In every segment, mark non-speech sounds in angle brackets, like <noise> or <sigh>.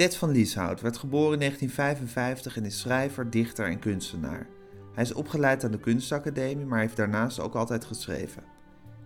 Ted van Lieshout werd geboren in 1955 en is schrijver, dichter en kunstenaar. Hij is opgeleid aan de Kunstacademie, maar heeft daarnaast ook altijd geschreven.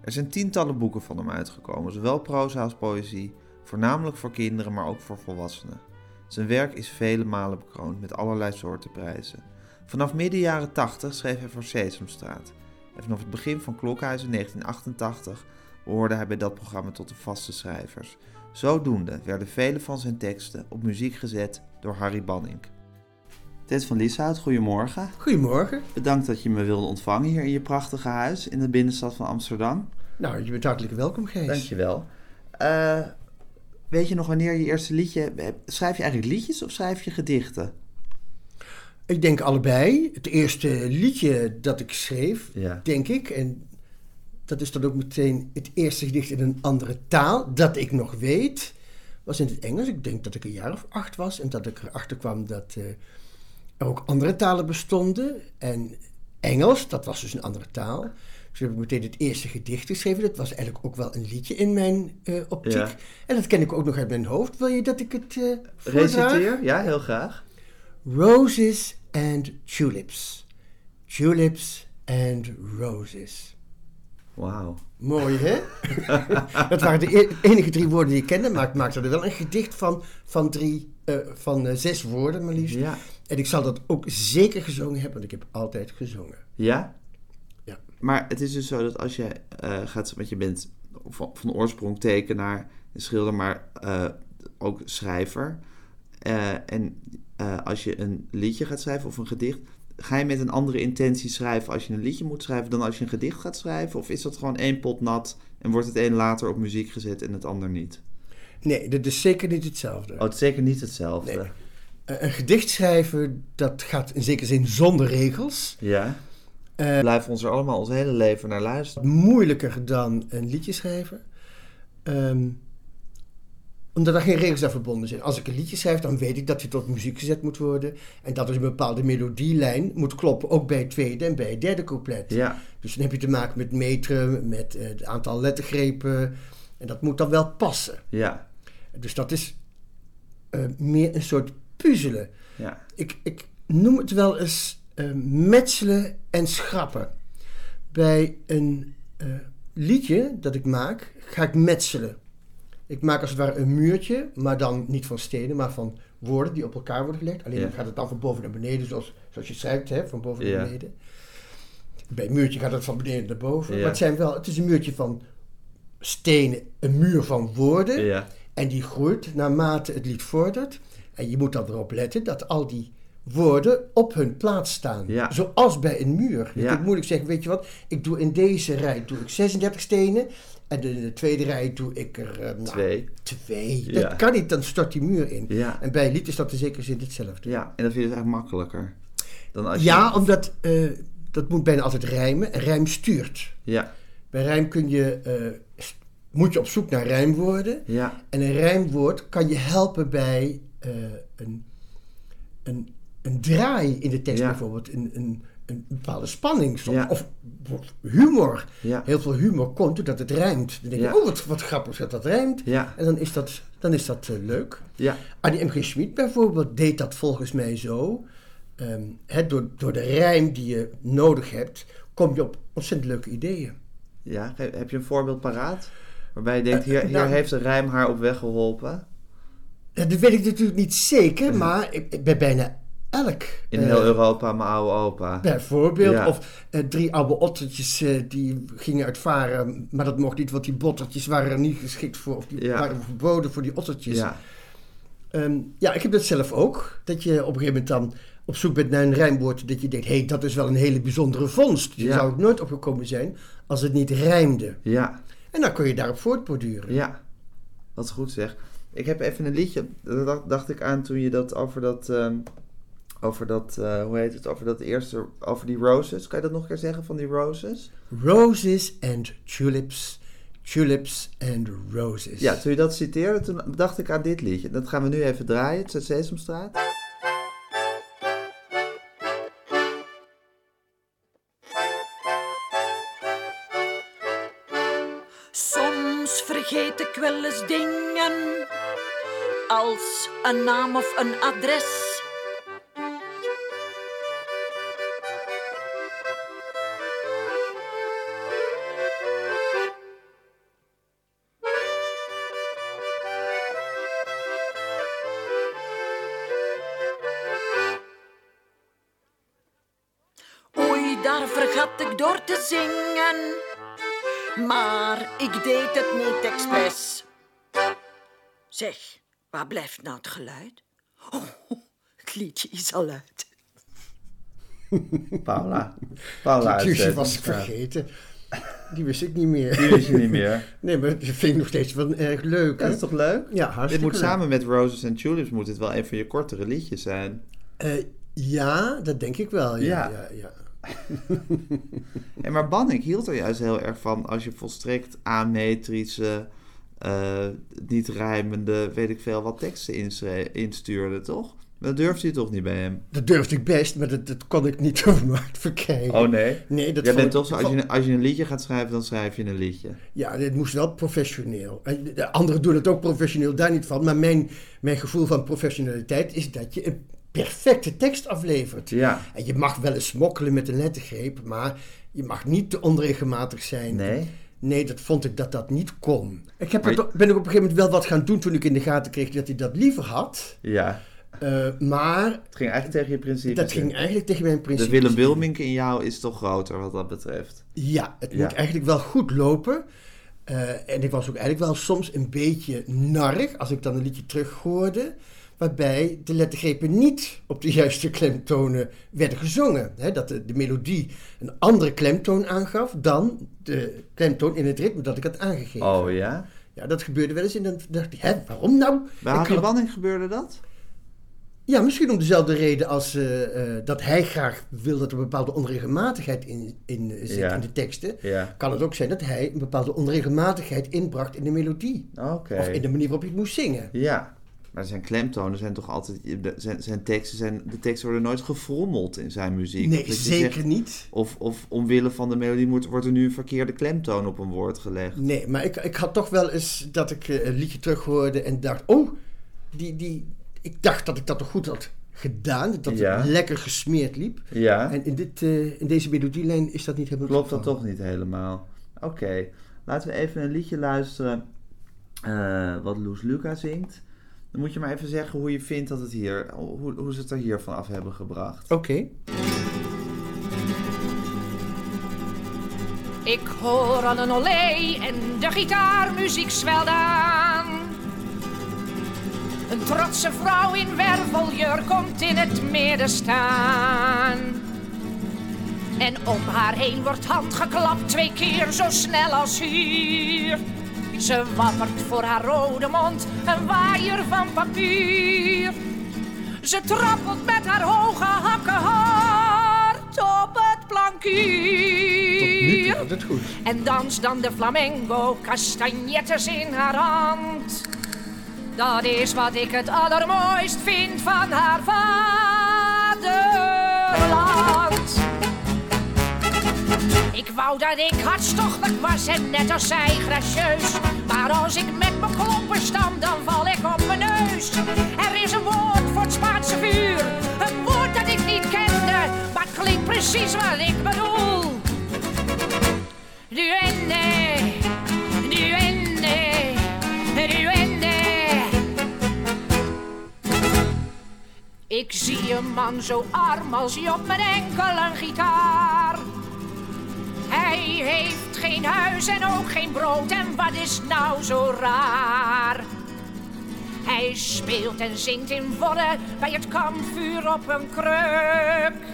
Er zijn tientallen boeken van hem uitgekomen, zowel proza als poëzie, voornamelijk voor kinderen, maar ook voor volwassenen. Zijn werk is vele malen bekroond met allerlei soorten prijzen. Vanaf midden jaren 80 schreef hij voor Sesamstraat. En vanaf het begin van Klokhuis in 1988 behoorde hij bij dat programma tot de vaste schrijvers. Zodoende werden vele van zijn teksten op muziek gezet door Harry Banning. Ted van Lieshout, goedemorgen. Goedemorgen. Bedankt dat je me wilde ontvangen hier in je prachtige huis in de binnenstad van Amsterdam. Nou, je bent hartelijk welkom, Gees. Dankjewel. Uh, weet je nog wanneer je eerste liedje... Schrijf je eigenlijk liedjes of schrijf je gedichten? Ik denk allebei. Het eerste liedje dat ik schreef, ja. denk ik... en dat is dan ook meteen het eerste gedicht in een andere taal dat ik nog weet, was in het Engels. Ik denk dat ik een jaar of acht was en dat ik erachter kwam dat uh, er ook andere talen bestonden. En Engels, dat was dus een andere taal. Dus heb ik meteen het eerste gedicht geschreven. Dat was eigenlijk ook wel een liedje in mijn uh, optiek. En dat ken ik ook nog uit mijn hoofd. Wil je dat ik het uh, Reciteer? Ja, heel graag. Roses and tulips. Tulips and roses. Wauw. Mooi, hè? <laughs> dat waren de e-, enige drie woorden die ik kende, maar ik maakte er wel een gedicht van, van, drie, uh, van uh, zes woorden maar liefst. Ja. En ik zal dat ook zeker gezongen hebben, want ik heb altijd gezongen. Ja? Ja. Maar het is dus zo dat als je uh, gaat, want je bent van, van oorsprong tekenaar, schilder, maar ook schrijver. en als je een liedje gaat schrijven of een gedicht, ga je met een andere intentie schrijven als je een liedje moet schrijven dan als je een gedicht gaat schrijven? Of is dat gewoon één pot nat en wordt het een later op muziek gezet en het ander niet? Nee, dat is zeker niet hetzelfde. Oh, het is zeker niet hetzelfde. Nee. Een gedicht schrijven, dat gaat in zekere zin zonder regels. Ja. Uh, blijven ons er allemaal ons hele leven naar luisteren. Moeilijker dan een liedje schrijven. Um, omdat er geen regels aan verbonden zijn. Als ik een liedje schrijf, dan weet ik dat hij tot muziek gezet moet worden. En dat er een bepaalde melodielijn moet kloppen. Ook bij het tweede en bij het derde couplet. Ja. Dus dan heb je te maken met metrum, met uh, het aantal lettergrepen. En dat moet dan wel passen. Ja. Dus dat is uh, meer een soort puzzelen. Ja. Ik, ik noem het wel eens uh, metselen en schrappen. Bij een liedje dat ik maak, ga ik metselen. Ik maak als het ware een muurtje, maar dan niet van stenen, maar van woorden die op elkaar worden gelegd. Alleen gaat het dan van boven naar beneden, zoals, zoals je schrijft, hè, van boven naar beneden. Bij een muurtje gaat het van beneden naar boven. Maar het, zijn wel, het is een muurtje van stenen, een muur van woorden. En die groeit naarmate het lied vordert. En je moet dan erop letten dat al die woorden op hun plaats staan. Zoals bij een muur. Je kunt moeilijk zeggen, weet je wat, ik doe in deze rij doe ik 36 stenen en in de tweede rij doe ik er uh, nou, twee. twee. Dat kan niet, dan stort die muur in. Ja. En bij lied is dat in zekere zin hetzelfde. Ja, en dat vind je dus eigenlijk makkelijker. Dan als ja, omdat uh, dat moet bijna altijd rijmen. En rijm stuurt. Ja. Bij rijm kun je, uh, moet je op zoek naar rijmwoorden. Ja. En een rijmwoord kan je helpen bij een, een, een draai in de tekst ja. bijvoorbeeld. Een, een, een bepaalde spanning soms. Of humor. Ja. Heel veel humor komt doordat het rijmt. Dan denk je, oh wat, wat grappig dat dat rijmt. En dan is dat, dan is dat uh, leuk. Ja. Annie M.G. Schmid bijvoorbeeld deed dat volgens mij zo. Um, he, door, door de rijm die je nodig hebt, kom je op ontzettend leuke ideeën. Ja, heb je een voorbeeld paraat? Waarbij je denkt, hier, uh, nou, hier heeft een rijm haar op weg geholpen? Dat weet ik natuurlijk niet zeker, maar ik, bij bijna elk. In heel uh, Europa, mijn oude opa. Bijvoorbeeld. Ja. Of uh, drie oude ottertjes uh, die gingen uitvaren, maar dat mocht niet, want die bottertjes waren er niet geschikt voor. Of die ja. waren verboden voor die ottertjes. Ja. Um, ja, ik heb dat zelf ook. Dat je op een gegeven moment dan op zoek bent naar een rijmwoord. Dat je denkt, hé, hey, dat is wel een hele bijzondere vondst. Ja. zou ik nooit opgekomen zijn als het niet rijmde. Ja, En dan kun je daarop voortborduren. ja. Dat is goed zeg. Ik heb even een liedje, dat dacht, dacht ik aan toen je dat over dat, ehm, over dat, eh, hoe heet het, over dat eerste, over die roses. Kan je dat nog een keer zeggen van die roses? Roses and tulips, tulips and roses. Ja, toen je dat citeerde, toen dacht ik aan dit liedje. Dat gaan we nu even draaien, het is uit Sesamstraat. Soms vergeet ik wel eens dingen als een naam of een adres. Zeg, waar blijft nou het geluid? Oh, het liedje is al uit. <laughs> Paula. Paula Die tussen was ik vergeten. Die wist ik niet meer. Die wist je niet meer. <laughs> Nee, maar dat vind ik nog steeds wel erg leuk. Dat is toch leuk? Ja, Dit hartstikke moet leuk. samen met Roses and Tulips moet het wel een van je kortere liedjes zijn. Eh, ja, dat denk ik wel. Ja, Ja. ja. ja, <laughs> En maar hield er juist heel erg van als je volstrekt ametrische, eh, niet rijmende, weet ik veel wat teksten instuurde, toch? Dat durfde je toch niet bij hem? Dat durfde ik best, maar dat, dat kon ik niet over hard verkrijgen. Oh nee? Nee, dat Jij bent ik- toch zo, als je, als je een liedje gaat schrijven, dan schrijf je een liedje. Ja, dit moest wel professioneel. En De anderen doen het ook professioneel, daar niet van. Maar mijn, mijn gevoel van professionaliteit is dat je een perfecte tekst aflevert. Ja. En je mag wel eens smokkelen met een lettergreep, maar je mag niet te onregelmatig zijn. Nee? Nee, dat vond ik dat dat niet kon. Ik heb Maar het, ben ik op een gegeven moment wel wat gaan doen toen ik in de gaten kreeg dat hij dat liever had. Ja. Eh, maar Het ging eigenlijk tegen je principes dat ging in. eigenlijk tegen mijn De principe. Willem Wilmink in jou is toch groter wat dat betreft. Ja, het Ja. moet eigenlijk wel goed lopen. Eh, en ik was ook eigenlijk wel soms een beetje narrig als ik dan een liedje terughoorde. Waarbij de lettergrepen niet op de juiste klemtonen werden gezongen. Dat de, de melodie een andere klemtoon aangaf dan de klemtoon in het ritme dat ik had aangegeven. Oh ja? Ja, dat gebeurde wel eens en dan dacht ik, hè, waarom nou? Kan- Banning gebeurde dat? Ja, misschien om dezelfde reden als eh, eh, dat hij graag wil dat er een bepaalde onregelmatigheid in, in eh, zit Ja. in de teksten. Ja. Kan het ook zijn dat hij een bepaalde onregelmatigheid inbracht in de melodie. Of in de manier waarop je het moest zingen. Ja, maar zijn klemtonen zijn toch altijd... de- Zijn, zijn teksten zijn, de teksten worden nooit gefrommeld in zijn muziek. Nee, zeker zegt, niet. Of, of omwille van de melodie moet, wordt er nu een verkeerde klemtoon op een woord gelegd. Nee, maar ik, ik had toch wel eens dat ik eh, een liedje terughoorde en dacht... Oh, die, die, ik dacht dat ik dat toch goed had gedaan. Dat Ja. het lekker gesmeerd liep. Ja, En in, dit, eh, in deze melodielijn is dat niet helemaal klopt dat toch niet helemaal. Oké, laten we even een liedje luisteren eh, wat Loes Luca zingt. Dan moet je maar even zeggen hoe je vindt dat het hier... Hoe, hoe ze het er hier vanaf hebben gebracht. Oké. Ik hoor aan een olé en de gitaarmuziek zwelt aan. Een trotse vrouw in werveljurk komt in het midden staan. En om haar heen wordt handgeklapt twee keer zo snel als hier. Ze wappert voor haar rode mond een waaier van papier. Ze trappelt met haar hoge hakken hard op het plankier. goed. En danst dan de flamenco, kastanjettes in haar hand. Dat is wat ik het allermooist vind van haar vaderland. Ik wou dat ik hartstochtelijk was en net als zij gracieus. Maar als ik met mijn klompen stam, dan val ik op mijn neus. Er is een woord voor het Spaanse vuur. Een woord dat ik niet kende, maar het klinkt precies wat ik bedoel. Duende, duende, duende. Ik zie een man zo arm als hij op mijn enkel een gitaar. Hij heeft geen huis en ook geen brood en wat is nou zo raar? Hij speelt en zingt in Wodde bij het kampvuur op een kruk.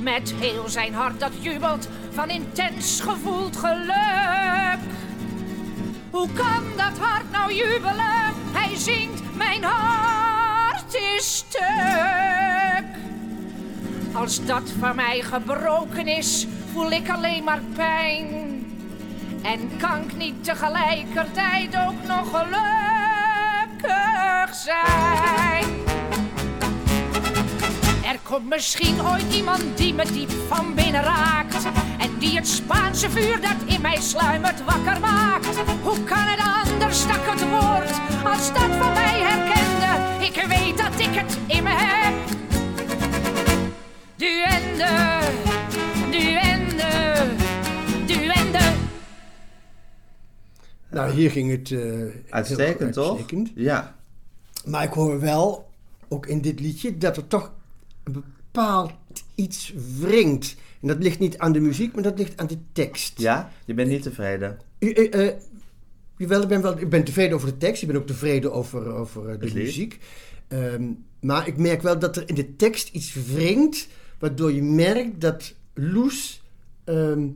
Met heel zijn hart dat jubelt van intens gevoeld geluk. Hoe kan dat hart nou jubelen? Hij zingt, mijn hart is stuk. Als dat van mij gebroken is, voel ik alleen maar pijn. En kan ik niet tegelijkertijd ook nog gelukkig zijn. Er komt misschien ooit iemand die me diep van binnen raakt. En die het Spaanse vuur dat in mij sluimert wakker maakt. Hoe kan het anders dat het woord als dat van mij herkende? Ik weet dat ik het in me heb. Duende, duende, duende. Nou, hier ging het eh, heel Uitstekend, toch? uitstekend. Ja. Maar ik hoor wel, ook in dit liedje, dat er toch een bepaald iets wringt. En dat ligt niet aan de muziek, maar dat ligt aan de tekst. Ja? Je bent niet tevreden? Eh, eh, jawel, ik ben, wel, ik ben tevreden over de tekst. Ik ben ook tevreden over, over de muziek. Ehm, maar ik merk wel dat er in de tekst iets wringt, waardoor je merkt dat Loes ehm,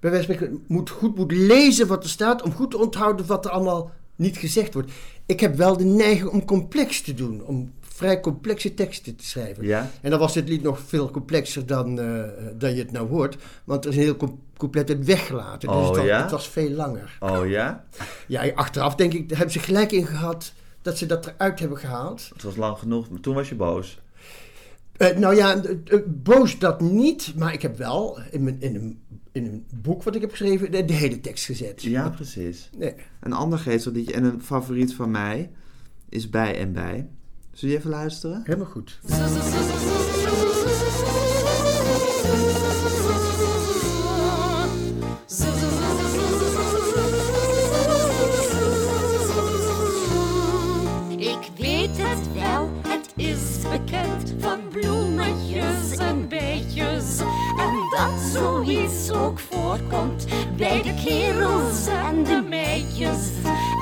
bij wijze van spreken moet, goed moet lezen wat er staat, om goed te onthouden wat er allemaal niet gezegd wordt. Ik heb wel de neiging om complex te doen, om vrij complexe teksten te schrijven. Ja. En dan was dit lied nog veel complexer dan, eh, dan je het nou hoort, want er is een heel com- couplet uit weggelaten. Dus Oh, het, was, ja? het was veel langer. Oh ja? Ja, achteraf denk ik, daar hebben ze gelijk in gehad dat ze dat eruit hebben gehaald. Het was lang genoeg. maar Toen was je boos. Eh, nou ja, eh, eh, boos dat niet, maar ik heb wel in, mijn, in, een, in een boek wat ik heb geschreven de, de hele tekst gezet. Ja, precies. Nee. Een ander geestelliedje en een favoriet van mij is Bij en Bij. Zul je even luisteren? Helemaal goed. Bekend van bloemetjes en beetjes. En dat zoiets ook voorkomt bij de kerels en de meisjes.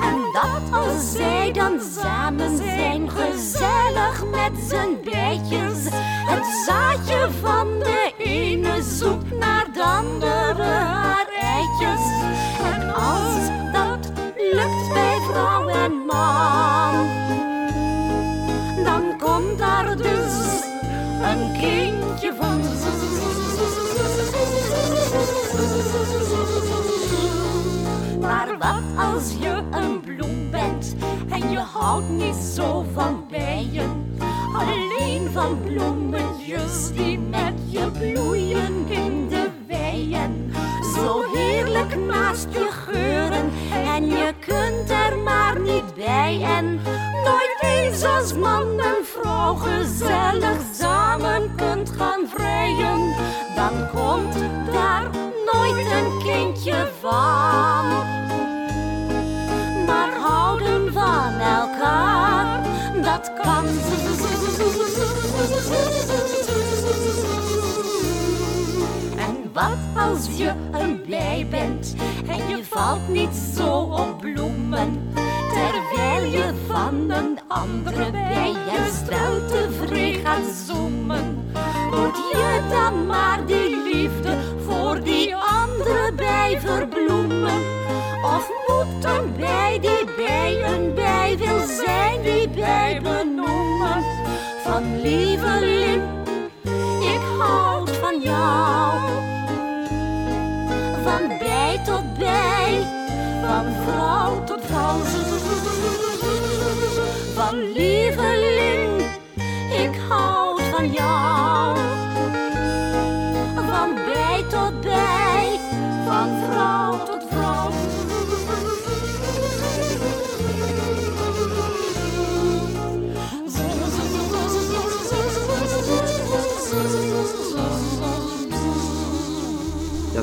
En dat als zij dan samen zijn, gezellig met z'n bijtjes. Het zaadje van de ene zoekt naar de andere haar eitjes. En als dat lukt bij vrouw en man, Wat als je een bloem bent en je houdt niet zo van bijen? Alleen van bloemetjes die met je bloeien in de weien. Zo heerlijk naast je geuren en je kunt er maar niet bij. En nooit eens als man en vrouw gezellig samen kunt gaan vrijen. Dan komt daar nooit een kindje van. Dat kan. En wat als je een blij bent en je valt niet zo op bloemen, terwijl je van een andere bij juist wel tevreden gaat zoemen. Moet je dan maar die liefde voor die andere bij verbloemen? Of moet een bij die bij een bij wil zijn die bij benoemen? Van lieveling, ik houd van jou. Van bij tot bij, van vrouw tot vrouw. Van lieveling,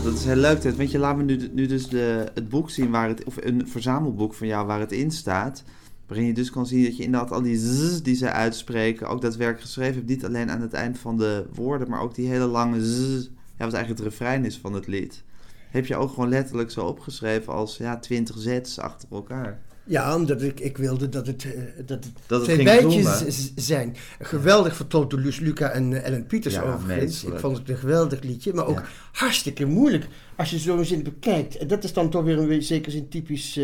dat is heel leuk. Want je laat me nu, nu dus de, het boek zien waar het, of een verzamelboek van jou waar het in staat. Waarin je dus kan zien dat je inderdaad al die zzz die zij uitspreken, ook daadwerkelijk geschreven hebt. Niet alleen aan het eind van de woorden, maar ook die hele lange zzz. Ja, wat eigenlijk het refrein is van het lied. Heb je ook gewoon letterlijk zo opgeschreven als ja, 20 zets achter elkaar. Ja, omdat ik, ik wilde dat het, eh, dat het Dat het twee z- zijn. Geweldig door Luus Luca en eh, Ellen Pieters Ja, overigens. Ik vond het een geweldig liedje, maar ook Ja. hartstikke moeilijk als je zo'n zin bekijkt. En dat is dan toch weer een zeker zin typisch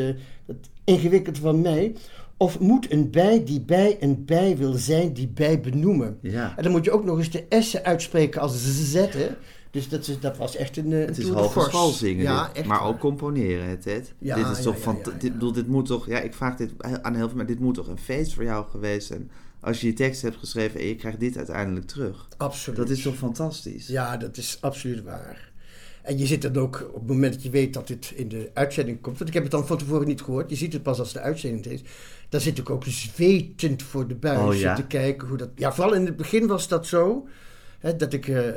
het ingewikkelde van mij. Of moet een bij die bij een bij wil zijn die bij benoemen? Ja. En dan moet je ook nog eens de S'en uitspreken als z, hè. Dus dat, is, dat was echt een, eh, Het is force. zingen, Ja, dit. maar waar. ook componeren. Ja, dit is toch van, dit, bedoel, dit moet toch, ja, ik vraag dit aan heel veel, maar dit moet toch een feest voor jou geweest zijn als je die tekst hebt geschreven en je krijgt dit uiteindelijk terug. Absoluut. Dat is toch fantastisch? Ja, dat is absoluut waar. En je zit dan ook op het moment dat je weet dat dit in de uitzending komt. Want ik heb het dan van tevoren niet gehoord. Je ziet het pas als de uitzending is. Dan zit ik ook zwetend voor de buis Oh, ja? te kijken hoe dat. Ja, vooral in het begin was dat zo. Hè, dat ik. eh,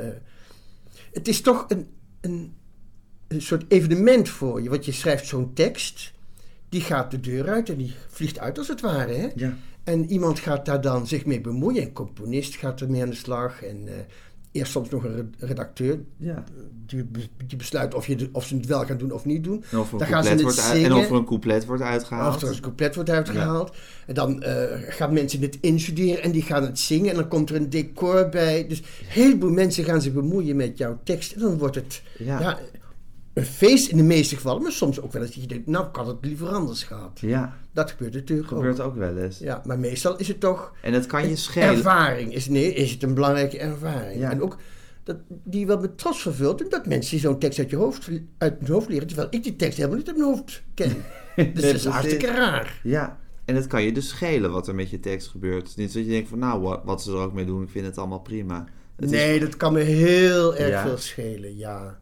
het is toch een, een, een soort evenement voor je. Want je schrijft zo'n tekst. Die gaat de deur uit en die vliegt uit als het ware. Hè? Ja. En iemand gaat daar dan zich mee bemoeien. Een componist gaat ermee aan de slag. En eh, eerst soms nog een re- redacteur. Ja. Die, die besluit of, je de- of ze het wel gaan doen of niet doen. En of, er Dan een gaan ze couplet het wordt uit- en zingen. of er een couplet wordt uitgehaald. Of er een couplet wordt uitgehaald. En dan eh, gaan mensen het instuderen en die gaan het zingen. En dan komt er een decor bij. Dus een heleboel mensen gaan zich bemoeien met jouw tekst. En dan wordt het Ja. ja, een feest in de meeste gevallen. Maar soms ook wel eens dat je denkt, nou ik had het liever anders gehad. Ja, Dat gebeurt natuurlijk gebeurt ook. ook wel eens. Ja, maar meestal is het toch... En dat kan je schelen. Ervaring is, nee, is het een belangrijke ervaring. Ja. En ook dat, die wel met trots vervult. Omdat mensen zo'n tekst uit je hoofd, uit hun hoofd leren. Terwijl ik die tekst helemaal niet uit mijn hoofd ken. <laughs> Dus dat is hartstikke raar. Ja, en het kan je dus schelen wat er met je tekst gebeurt. Het is Niet dat je denkt van nou, wat, wat ze er ook mee doen, ik vind het allemaal prima. Het nee, is, dat kan me heel erg Ja. veel schelen, ja.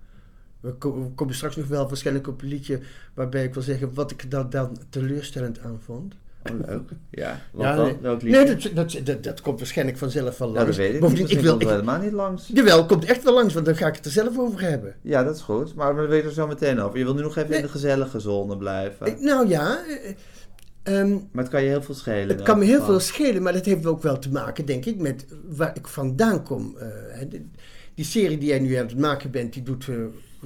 We, ko- we komen straks nog wel waarschijnlijk op een liedje waarbij ik wil zeggen wat ik daar dan teleurstellend aan vond. Oh, leuk. Ja, ja, dan? nee, liedje? nee dat, dat, dat, dat komt waarschijnlijk vanzelf wel ja, langs. dat weet ik Bovendien, ik wil, ik, helemaal niet langs. jawel, komt echt wel langs, want dan ga ik het er zelf over hebben. Ja, dat is goed. Maar we weten er zo meteen over. Je wil nu nog even in de gezellige zone blijven. Ik- nou ja, eh, ehm, Maar het kan je heel veel schelen. Het kan me heel veel schelen, maar dat heeft ook wel te maken, denk ik, met waar ik vandaan kom. Eh, de- die serie die jij nu aan het maken bent, die doet eh,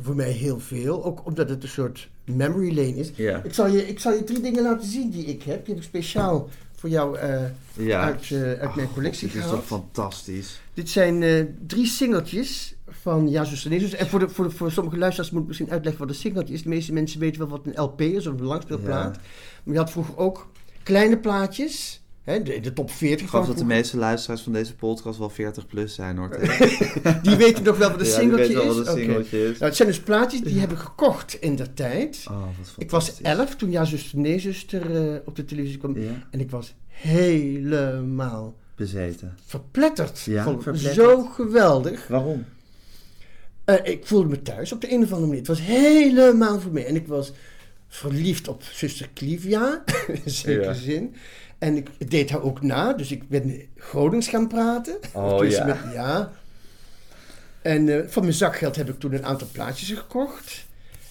voor mij heel veel. Ook omdat het een soort memory lane is. Ja. Ik, zal je, ik zal je drie dingen laten zien die ik heb. Die heb ik speciaal voor jou eh, Ja. uit, eh, uit mijn collectie Dit is gehaald. toch fantastisch. Dit zijn eh, drie singeltjes van Ja, zuster, nee, zuster. En voor, de, voor, de, voor sommige luisteraars moet ik misschien uitleggen wat een singeltje is. De meeste mensen weten wel wat een LP is, of een langspeelplaat. Ja. Maar je had vroeger ook kleine plaatjes. Hè, de, de top 40 Ik geloof dat de meeste luisteraars van deze podcast wel 40 plus zijn hoor. <laughs> Die weten nog wel wat een Ja, singeltje is. wat een Oké. singeltje is. Nou, het zijn dus plaatjes die heb ik gekocht in der tijd. Oh, ik was fantastisch. 11 toen Ja, zuster, nee, zuster eh, op de televisie kwam. En ik was helemaal bezeten. verpletterd. Ja, verpletterd. Zo geweldig. Waarom? Eh, ik voelde me thuis op de een of andere manier. Het was helemaal voor mij. En ik was verliefd op zuster Clivia, <laughs> in zekere Ja. zin. En ik deed haar ook na, dus ik ben Gronings gaan praten. Oh, ja. Met, ja. En eh, van mijn zakgeld heb ik toen een aantal plaatjes gekocht.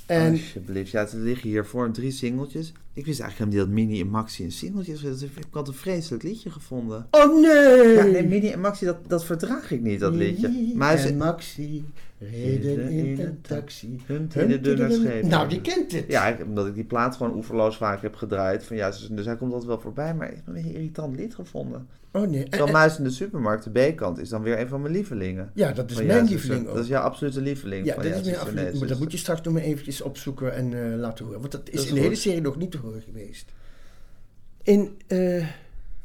En Alsjeblieft. Ja, er liggen hier voor drie singeltjes. Ik wist eigenlijk helemaal niet dat Mini en Maxi een singeltjes waren. Dus ik had een vreselijk liedje gevonden. Oh nee! Ja, nee, Mini en Maxi, dat, dat verdraag ik niet, dat liedje. Mini Maar en ze, Maxi reden in een taxi. Hunt in de dunne. Nou, die kent het. Ja, omdat ik die plaat gewoon oeverloos vaak heb gedraaid. Van ja, dus, hij komt altijd wel voorbij. Maar ik heb een irritant lied gevonden. Oh nee. Muis in de supermarkt, de B-kant, is dan weer een van mijn lievelingen. ja, dat is Van mijn Ja, lieveling ook. Dat is jouw absolute lieveling. Ja, van dat Ja, is mijn nee, Maar dat moet je straks nog maar eventjes opzoeken en eh, laten horen. Want dat is is in de hele serie nog niet te horen geweest. In eh,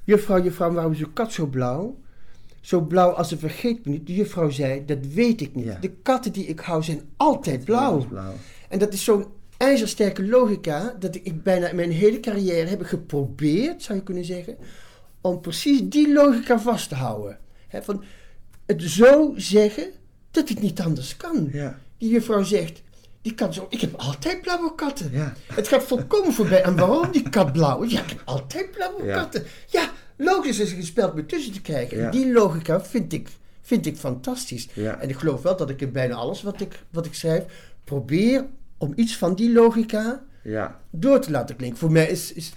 Juffrouw, Juffrouw, waarom is uw kat zo blauw? Zo blauw als ze vergeet me niet. De juffrouw zei, dat weet ik niet. Ja. De katten die ik hou zijn altijd blauw. Blauw. En dat is zo'n ijzersterke logica dat ik, ik bijna mijn hele carrière heb geprobeerd, zou je kunnen zeggen, om precies die logica vast te houden. Van het zo zeggen dat het niet anders kan. Ja. Die juffrouw zegt, die kat zo, ik heb altijd blauwe katten. Ja. Het gaat volkomen voorbij. En waarom die kat blauw? Ja, ik heb altijd blauwe Ja. katten. Ja, logisch is gespeld mee tussen te krijgen. En die logica vind ik, vind ik fantastisch. En ik geloof wel dat ik in bijna alles wat ik, wat ik schrijf, probeer om iets van die logica Ja. door te laten klinken. Voor mij is, is,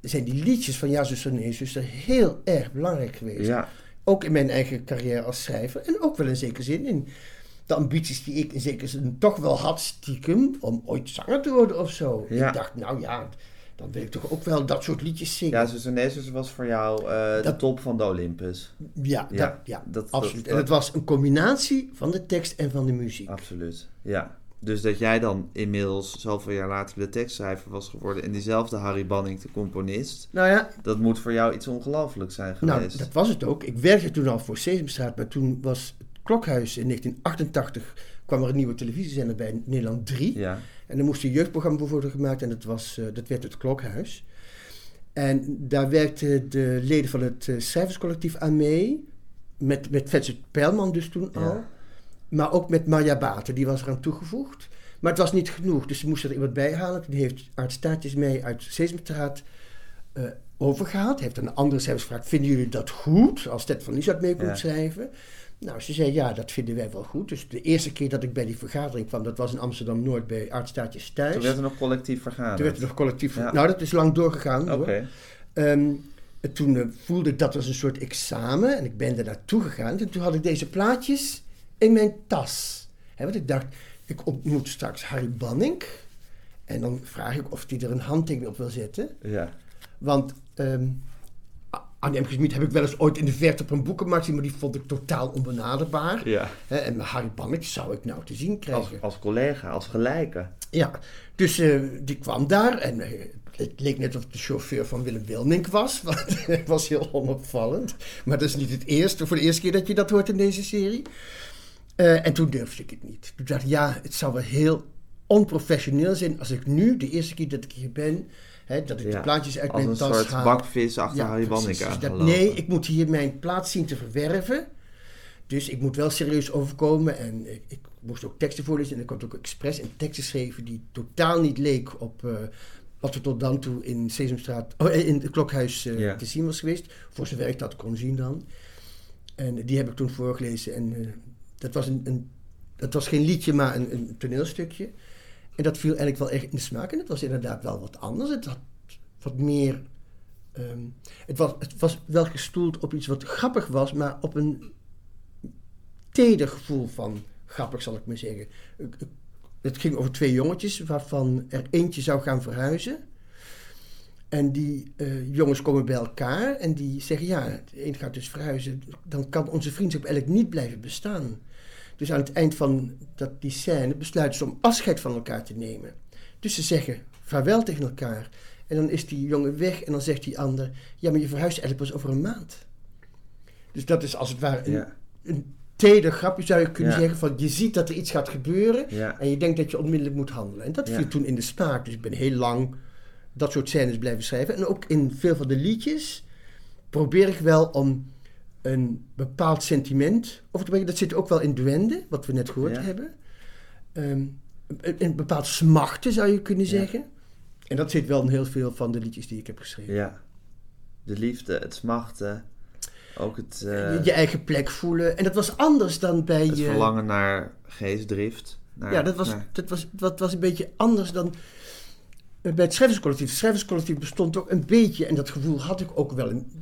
zijn die liedjes van Ja, zuster, nee, zuster heel erg belangrijk geweest. Ja. Ook in mijn eigen carrière als schrijver. En ook wel in zekere zin in de ambities die ik in zekere zin toch wel had stiekem. Om ooit zanger te worden of zo. Ja. Ik dacht, nou ja, dan wil ik toch ook wel dat soort liedjes zingen. Ja, Zuster was voor jou eh, de top van de Olympus. Ja, Ja, dat, ja dat- absoluut. en het was een combinatie van de tekst en van de muziek. Absoluut, ja. Dus dat jij dan inmiddels zoveel jaar later de tekstschrijver was geworden... en diezelfde Harry Banning de componist... Nou ja, dat moet voor jou iets ongelooflijks zijn nou, geweest. dat was het ook. Ik werkte toen al voor Sesamstraat, maar toen was het Klokhuis in 1988... kwam er een nieuwe televisiezender bij, Nederland 3. Ja, En er moest een jeugdprogramma voor worden gemaakt en dat, was, eh, dat werd het Klokhuis. En daar werkten de leden van het eh, schrijverscollectief aan mee. Met, met Vetse Pijlman dus toen Ja. al. Maar ook met Marja Baten, die was eraan toegevoegd. Maar het was niet genoeg, dus ze moesten er iemand bij halen. Toen heeft Art Staatjes mij uit Sesamstraat eh overgehaald. Heeft een andere schrijvers gevraagd, vinden jullie dat goed? Als Ted van Lieshout mee komt Ja. schrijven. Nou, ze zei, ja, dat vinden wij wel goed. Dus de eerste keer dat ik bij die vergadering kwam, dat was in Amsterdam-Noord bij Art Staatjes thuis. toen werd er nog collectief vergaderd. Toen werd er nog collectief... Ja. Nou, dat is lang doorgegaan. Oké, hoor. Ehm, en toen eh, voelde ik dat als een soort examen. En ik ben er naartoe gegaan. En toen had ik deze plaatjes in mijn tas. Hè, want ik dacht, ik ontmoet straks Harry Banning. En dan vraag ik of hij er een handtekening op wil zetten. ja. Want ehm Annie M. Heb ik wel eens ooit in de verte op een boekenmarkt zien. Maar die vond ik totaal onbenaderbaar. ja. En Harry Banning zou ik nou te zien krijgen. Als, als collega, als gelijke. Ja, dus eh, die kwam daar en eh, het leek net of het de chauffeur van Willem Wilmink was. <laughs> Want het was heel onopvallend. Maar dat is niet het eerste, voor de eerste keer dat je dat hoort in deze serie. Eh, en toen durfde ik het niet. Toen dacht ik, ja, het zou wel heel onprofessioneel zijn als ik nu, de eerste keer dat ik hier ben, hè, dat ik de plaatjes uit Als mijn een tas soort haal. bakvis achter Harry. Banning Dus nee, ik moet hier mijn plaats zien te verwerven. Dus ik moet wel serieus overkomen. En ik, ik moest ook teksten voorlezen. En ik had ook expres een tekst geschreven die totaal niet leek op eh, wat er tot dan toe in Sesamstraat, oh, eh, in het klokhuis eh, te zien was geweest. Voor zover ik dat kon zien dan. En die heb ik toen voorgelezen. En dat, was een, een, dat was geen liedje, maar een, een toneelstukje. En dat viel eigenlijk wel echt in de smaak. En het was inderdaad wel wat anders. Het had wat meer Ehm, het, was, het was wel gestoeld op iets wat grappig was, maar op een teder gevoel van grappig, zal ik maar zeggen. Het ging over twee jongetjes, waarvan er eentje zou gaan verhuizen. En die eh, jongens komen bij elkaar en die zeggen: Ja, de een gaat dus verhuizen. Dan kan onze vriendschap eigenlijk niet blijven bestaan. Dus aan het eind van dat, die scène besluiten ze om afscheid van elkaar te nemen. Dus ze zeggen vaarwel tegen elkaar. En dan is die jongen weg en dan zegt die ander: Ja, maar je verhuist eigenlijk pas over een maand. Dus dat is als het ware een, Ja, een teder grapje, zou je kunnen Ja. zeggen. Van je ziet dat er iets gaat gebeuren ja. en je denkt dat je onmiddellijk moet handelen. En dat viel toen in de smaak. Dus ik ben heel lang dat soort scènes blijven schrijven. En ook in veel van de liedjes probeer ik wel om een bepaald sentiment over te brengen. Dat zit ook wel in Duende, wat we net gehoord Ja. hebben. Ehm, een, een bepaald smachten, zou je kunnen Ja. zeggen. En dat zit wel in heel veel van de liedjes die ik heb geschreven. ja. De liefde, het smachten, ook het, eh, je, je eigen plek voelen. En dat was anders dan bij het je... verlangen naar geestdrift. Naar, Ja, dat was, naar- dat, was, dat was een beetje anders dan eh, bij het schrijverscollectief. Het schrijverscollectief bestond ook een beetje, en dat gevoel had ik ook wel een,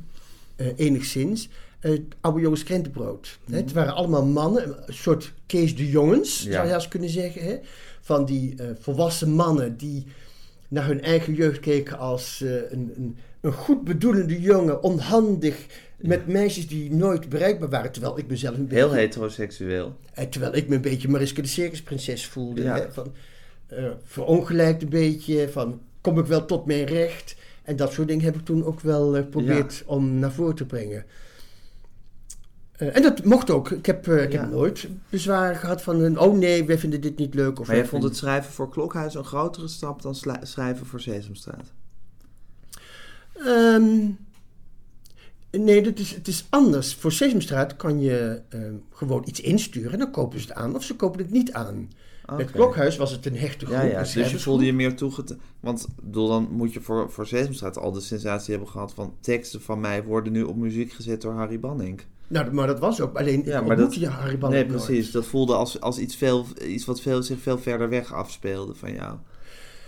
eh, enigszins, eh, het oude jongens krentenbrood. Hè, Het waren allemaal mannen, een soort Kees de Jongens, Ja. zou je eens kunnen zeggen. Hè? Van die eh, volwassen mannen die naar hun eigen jeugd keken als eh, een, een, een goed bedoelende jongen, onhandig, met meisjes die nooit bereikbaar waren. Terwijl ik mezelf een beetje... Heel heteroseksueel. En terwijl ik me een beetje Mariska de Circusprinses voelde. Ja. Hè, van, verongelijkt een beetje, van kom ik wel tot mijn recht. En dat soort dingen heb ik toen ook wel geprobeerd om naar voren te brengen. Eh, en dat mocht ook. Ik heb, eh, ik Ja. heb nooit bezwaar gehad van, een, oh nee, wij vinden dit niet leuk. Of Maar jij vond het schrijven voor Klokhuis een grotere stap dan schrijven voor Sesamstraat? Ehm, nee, dat is, het is anders. Voor Sesamstraat kan je ehm, gewoon iets insturen en dan kopen ze het aan of ze kopen het niet aan. Met Oké. Klokhuis was het een hechte groep. Ja, Dus je voelde je meer toegeten. Want bedoel, dan moet je voor, voor Sesamstraat al de sensatie hebben gehad van teksten van mij worden nu op muziek gezet door Harry Banning. Nou, maar dat was ook. Alleen, Ja, ik maar dat- je nee, nooit. precies. Dat voelde als, als iets, veel, iets wat veel, zich veel verder weg afspeelde van jou.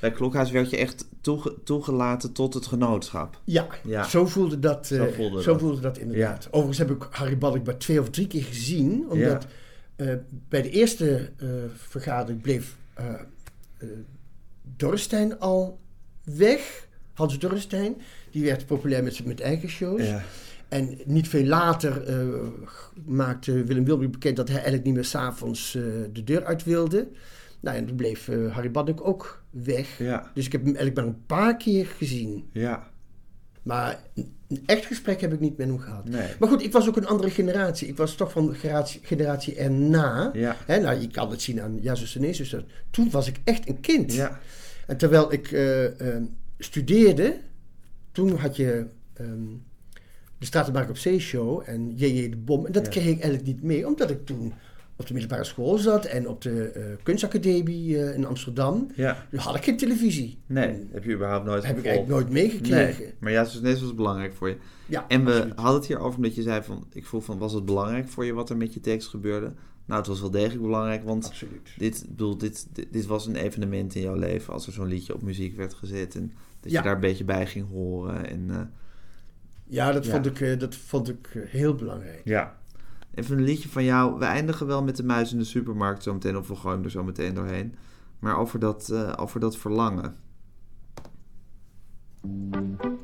Bij Klokhuis werd je echt toege- toegelaten tot het genootschap. Ja, Ja. zo voelde dat, eh, Zo zo voelde voelde dat. inderdaad. Overigens heb ik Harry Balk maar twee of drie keer gezien. Omdat eh, bij de eerste eh, vergadering bleef Dorstein al weg. Hans Dorrestein. Die werd populair met, zijn- met eigen shows. En niet veel later eh, maakte Willem Wilby bekend dat hij eigenlijk niet meer s'avonds eh de deur uit wilde. Nou, en toen bleef eh, Harry Baddock ook weg. Ja. Dus ik heb hem eigenlijk maar een paar keer gezien. Ja. Maar een echt gesprek heb ik niet met hem gehad. Nee. Maar goed, ik was ook een andere generatie. Ik was toch van generatie, generatie erna. Ja. Hè, nou, je kan het zien aan Ja, zuster, nee, zuster. Toen was ik echt een kind. Ja. En terwijl ik studeerde, toen had je ehm, de Stratenmarkt op Zee show en JJ de Bom. En dat Ja. kreeg ik eigenlijk niet mee, omdat ik toen op de middelbare school zat en op de eh, kunstacademie eh, in Amsterdam. Ja. Nu had ik geen televisie. Nee, heb je überhaupt nooit heb ik eigenlijk nooit meegekregen. Nee, maar ja, dus was belangrijk voor je. Ja, En we absoluut. hadden het hier over omdat je zei van, ik vroeg van, was het belangrijk voor je wat er met je tekst gebeurde? Nou, het was wel degelijk belangrijk, want Absoluut. dit, bedoel, dit, dit, dit was een evenement in jouw leven als er zo'n liedje op muziek werd gezet en dat Ja. je daar een beetje bij ging horen. En, eh, Ja, dat, Ja. Vond, ik, eh, dat vond ik eh, heel belangrijk. ja. Even een liedje van jou. We eindigen wel met de muis in de supermarkt zo meteen, of we gooien er zo meteen doorheen. Maar over dat, eh, over dat verlangen. Ik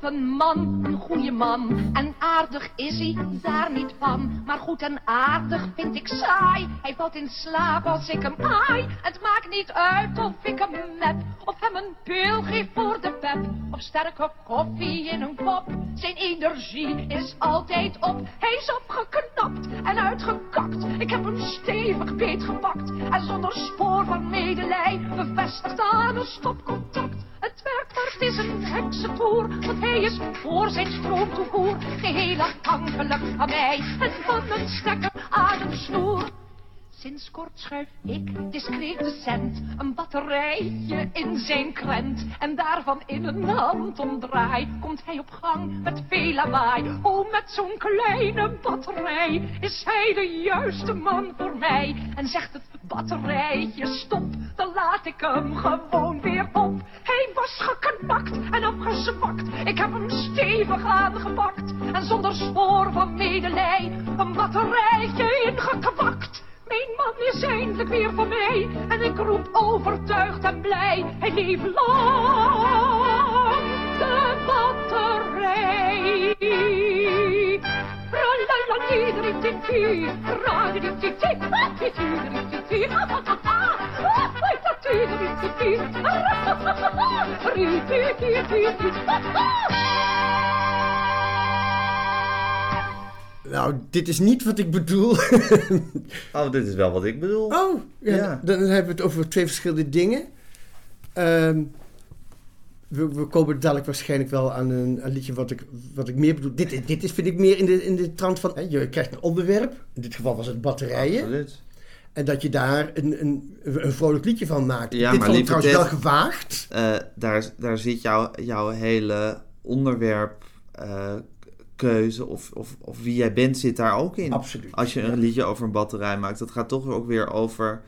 een man, een goede man. En aardig is hij, daar niet van. Maar goed en aardig vind ik saai. Hij valt in slaap als ik hem aai. Het maakt niet uit of ik hem nep. Of hem een pil geef voor de pep. Of sterke koffie in een kop. Zijn energie is altijd op. Hij is opgeknapt en uitgekakt. Ik heb hem stevig beetgepakt. En zonder spoor van medelij bevestigd aan een stopcontact. Het het is een heksentoer, want hij is voor zijn stroomtoevoer geheel afhankelijk van mij en van een stekker ademsnoer. Sinds kort schuif ik discreet de cent een batterijtje in zijn krent. En daarvan in een hand omdraai komt hij op gang met veel lawaai. Oh, met zo'n kleine batterij is hij de juiste man voor mij. En zegt het batterijtje stop, dan laat ik hem gewoon weer op. Hij was geknakt en afgezwakt, ik heb hem stevig aangepakt. En zonder spoor van medelij een batterijtje ingekwakt. Mijn man is eindelijk weer van mij. En ik roep overtuigd en blij. Hij leeft lang de batterij. Ra-la-la-dee-dee-dee-dee, ra-dee-dee-dee-dee, Nou, dit is niet wat ik bedoel. <laughs> Oh, dit is wel wat ik bedoel. Oh, ja, Ja. Dan hebben we het over twee verschillende dingen. Ehm, we, we komen dadelijk waarschijnlijk wel aan een, een liedje wat ik, wat ik meer bedoel. Dit, is- dit is, vind ik meer in de, in de trant van... Hè, je krijgt een onderwerp. In dit geval was het batterijen. Absoluut. En dat je daar een, een, een vrolijk liedje van maakt. Ja, dit maar vond ik trouwens wel gewaagd. Eh, daar, daar zit jouw jouw hele onderwerp, eh, keuze of, of, of wie jij bent, zit daar ook in. Absoluut. Als je een liedje over een batterij maakt, dat gaat toch ook weer over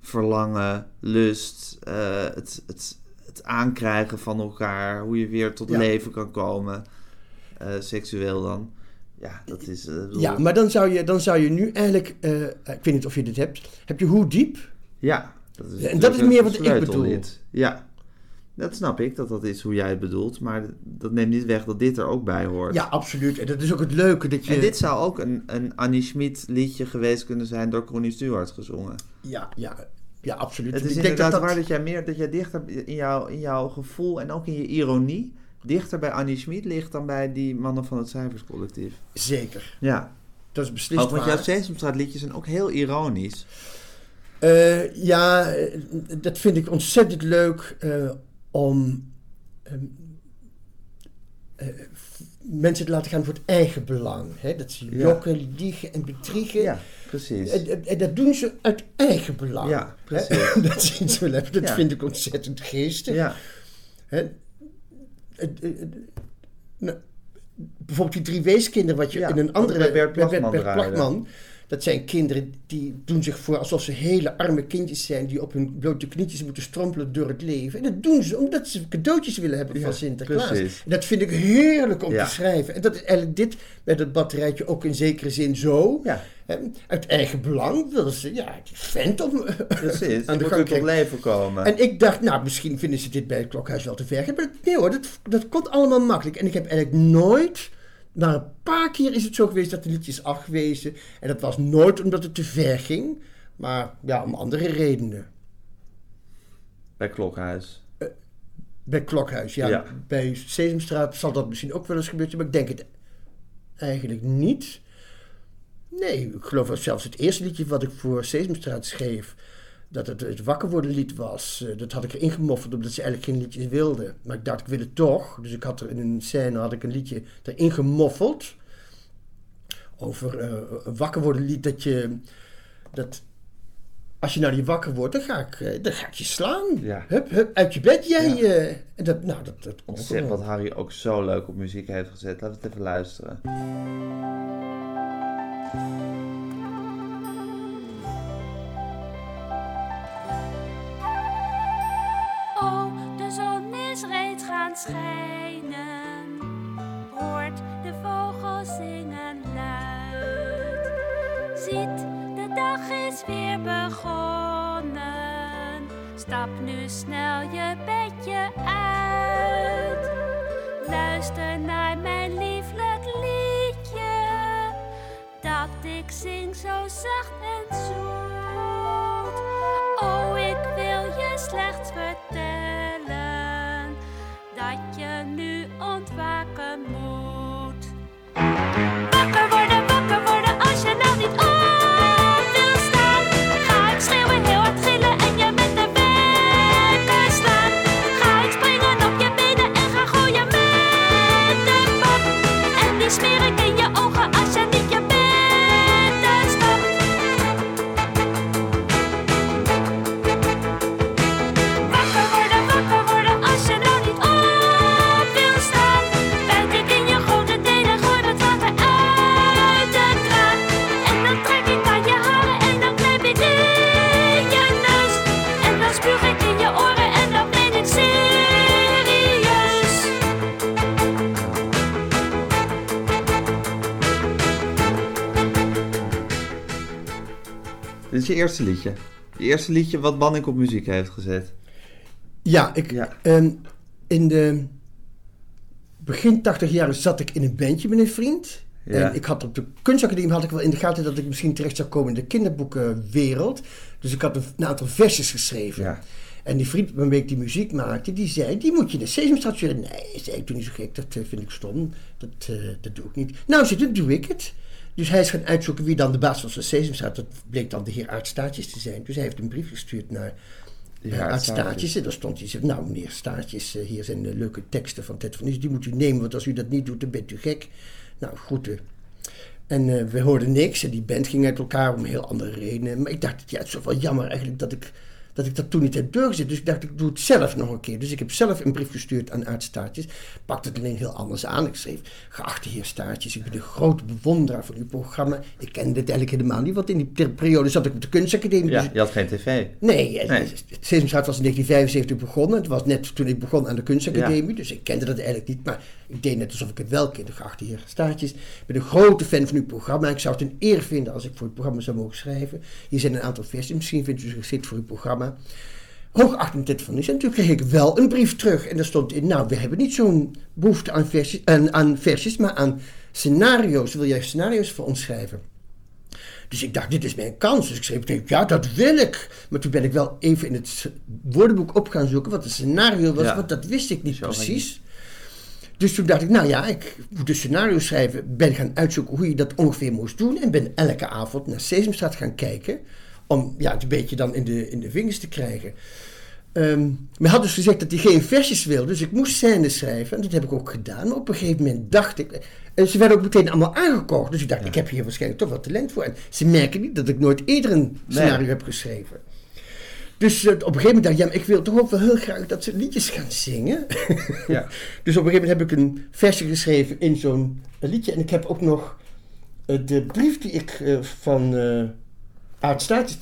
verlangen, lust, eh, het, het, het aankrijgen van elkaar, hoe je weer tot Ja. leven kan komen, eh, seksueel dan. Ja, dat is... eh, Ja, maar dan zou je, dan zou je nu eigenlijk... ik weet niet of je dit hebt. Heb je Hoe Diep? Ja, dat is, en dat is meer wat ik bedoel. Ja, dat snap ik, dat dat is hoe jij het bedoelt. Maar dat neemt niet weg dat dit er ook bij hoort. Ja, absoluut. En dat is ook het leuke dat je... En dit zou ook een, een Annie Schmid liedje geweest kunnen zijn door Connie Stewart gezongen. Ja, ja, ja, absoluut. Het is Ik denk inderdaad dat dat- waar dat jij meer, dat jij dichter in, jouw in jouw gevoel en ook in je ironie, dichter bij Annie Schmid ligt dan bij die mannen van het Cijferscollectief. Zeker. Ja, Dat is beslist ook want jouw Sesamstraat liedjes zijn ook heel ironisch. Eh, ja, eh, dat vind ik ontzettend leuk eh, om ehm, eh, mensen te laten gaan voor het eigen belang. Hè? Dat ze Ja. jokken, liegen en bedriegen. Ja, precies. En, dat doen ze uit eigen belang. Ja, Hè? precies. <laughs> dat zien ze wel. Dat Ja. vind ik ontzettend geestig. Ja, Hè? Nou, bijvoorbeeld die drie weeskinderen wat je Ja, in een andere... Bert Plagman Bert Dat zijn kinderen die doen zich voor alsof ze hele arme kindjes zijn die op hun blote knietjes moeten strompelen door het leven. En dat doen ze omdat ze cadeautjes willen hebben van Sinterklaas. precies. En dat vind ik heerlijk om Ja. te schrijven. En dat is eigenlijk dit met het batterijtje ook in zekere zin zo. Ja. Hè, Uit eigen belang willen ze, ja, die vent om <laughs> Precies, aan de gang tot leven komen. En ik dacht, nou, misschien vinden ze dit bij het klokhuis wel te ver. Maar nee hoor, dat, dat komt allemaal makkelijk. En ik heb eigenlijk nooit, maar een paar keer is het zo geweest dat de liedje is afgewezen. En dat was nooit omdat het te ver ging, maar ja, om andere redenen. Bij Klokhuis. Bij Klokhuis, ja. Ja. Bij Sesamstraat zal dat misschien ook wel eens gebeurd zijn, maar ik denk het eigenlijk niet. Nee, ik geloof dat zelfs het eerste liedje wat ik voor Sesamstraat schreef, dat het het wakker worden lied was, eh, dat had ik erin gemoffeld omdat ze eigenlijk geen liedjes wilden. Maar ik dacht, ik wil het toch. Dus ik had er in een scène had ik een liedje erin gemoffeld. Over eh, een wakker worden lied dat je, dat als je nou niet wakker wordt, dan ga ik, eh, dan ga ik je slaan. Ja. Hup, hup, uit je bed jij. Ja. en dat, nou, dat, dat kon Zeg wat Harry ook zo leuk op muziek heeft gezet. Laten we het even luisteren. Eerste liedje. Je eerste liedje wat Banning op muziek heeft gezet. Ja, ik, Ja. ehm, in de begin 80 jaren zat ik in een bandje met een vriend. Ja. En ik had op de kunstacademie had ik wel in de gaten dat ik misschien terecht zou komen in de kinderboekenwereld. Dus ik had een, een aantal versjes geschreven. Ja. En die vriend waarmee ik die muziek maakte, die zei, die moet je in de Sesamstraat sturen. Nee, zei ik toen niet zo gek, dat eh, vind ik stom. Dat, eh, dat doe ik niet. Nou, zit, dan doe ik het. Dus hij is gaan uitzoeken wie dan de baas was van Sesamstraat. Dat bleek dan de heer Aart Staatjes te zijn. Dus hij heeft een brief gestuurd naar Ja, Staatjes. Staatjes. En daar stond hij, zei, nou meneer Staatjes, eh, hier zijn de leuke teksten van Ted van. Die moet u nemen, want als u dat niet doet, dan bent u gek. Nou, groeten. En eh, we hoorden niks en die band ging uit elkaar om heel andere redenen. Maar ik dacht, ja, het is wel jammer eigenlijk dat ik, dat ik dat toen niet heb doorgezet. Dus ik dacht, ik doe het zelf nog een keer. Dus ik heb zelf een brief gestuurd aan Aart Staartjes. Pakte het alleen heel anders aan. Ik schreef, geachte heer Staartjes, ik ben een grote bewonderaar van uw programma. Ik kende dit eigenlijk helemaal niet, want in die periode zat ik op de kunstacademie. Ja, dus je had geen tv. Nee, eh, Nee. het Sesamstraat was in 1975 begonnen. Het was net toen ik begon aan de kunstacademie. Dus ik kende dat eigenlijk niet. Maar ik deed net alsof ik het wel kende. Geachte heer Staatjes. Ik ben een grote fan van uw programma. Ik zou het een eer vinden als ik voor het programma zou mogen schrijven. Hier zijn een aantal versies. Misschien vindt u ze geschikt voor uw programma. Hoogachting dit van is. En toen kreeg ik wel een brief terug. En daar stond in, nou, we hebben niet zo'n behoefte aan versies, aan, aan versies, maar aan scenario's. Wil jij scenario's voor ons schrijven? Dus ik dacht, dit is mijn kans. Dus ik schreef meteen, ja, dat wil ik. Maar toen ben ik wel even in het woordenboek op gaan zoeken wat een scenario was. Ja. Want dat wist ik niet Zo precies. Dus toen dacht ik, nou ja, ik moet een scenario schrijven. Ben gaan uitzoeken hoe je dat ongeveer moest doen. En ben elke avond naar Sesamstraat gaan kijken. Om ja, het een beetje dan in de, in de vingers te krijgen. Maar hij had dus gezegd dat hij geen versjes wilde. Dus ik moest scènes schrijven. En dat heb ik ook gedaan. Maar op een gegeven moment dacht ik... En ze werden ook meteen allemaal aangekocht. Dus ik dacht, ik heb hier waarschijnlijk toch wel talent voor. En ze merken niet dat ik nooit eerder een scenario heb geschreven. Dus eh, op een gegeven moment dacht ik, ja, maar ik wil toch ook wel heel graag dat ze liedjes gaan zingen. <laughs> Ja. <laughs> dus op een gegeven moment heb ik een versje geschreven in zo'n liedje. En ik heb ook nog eh, de brief die ik eh, van eh Aart Staartjes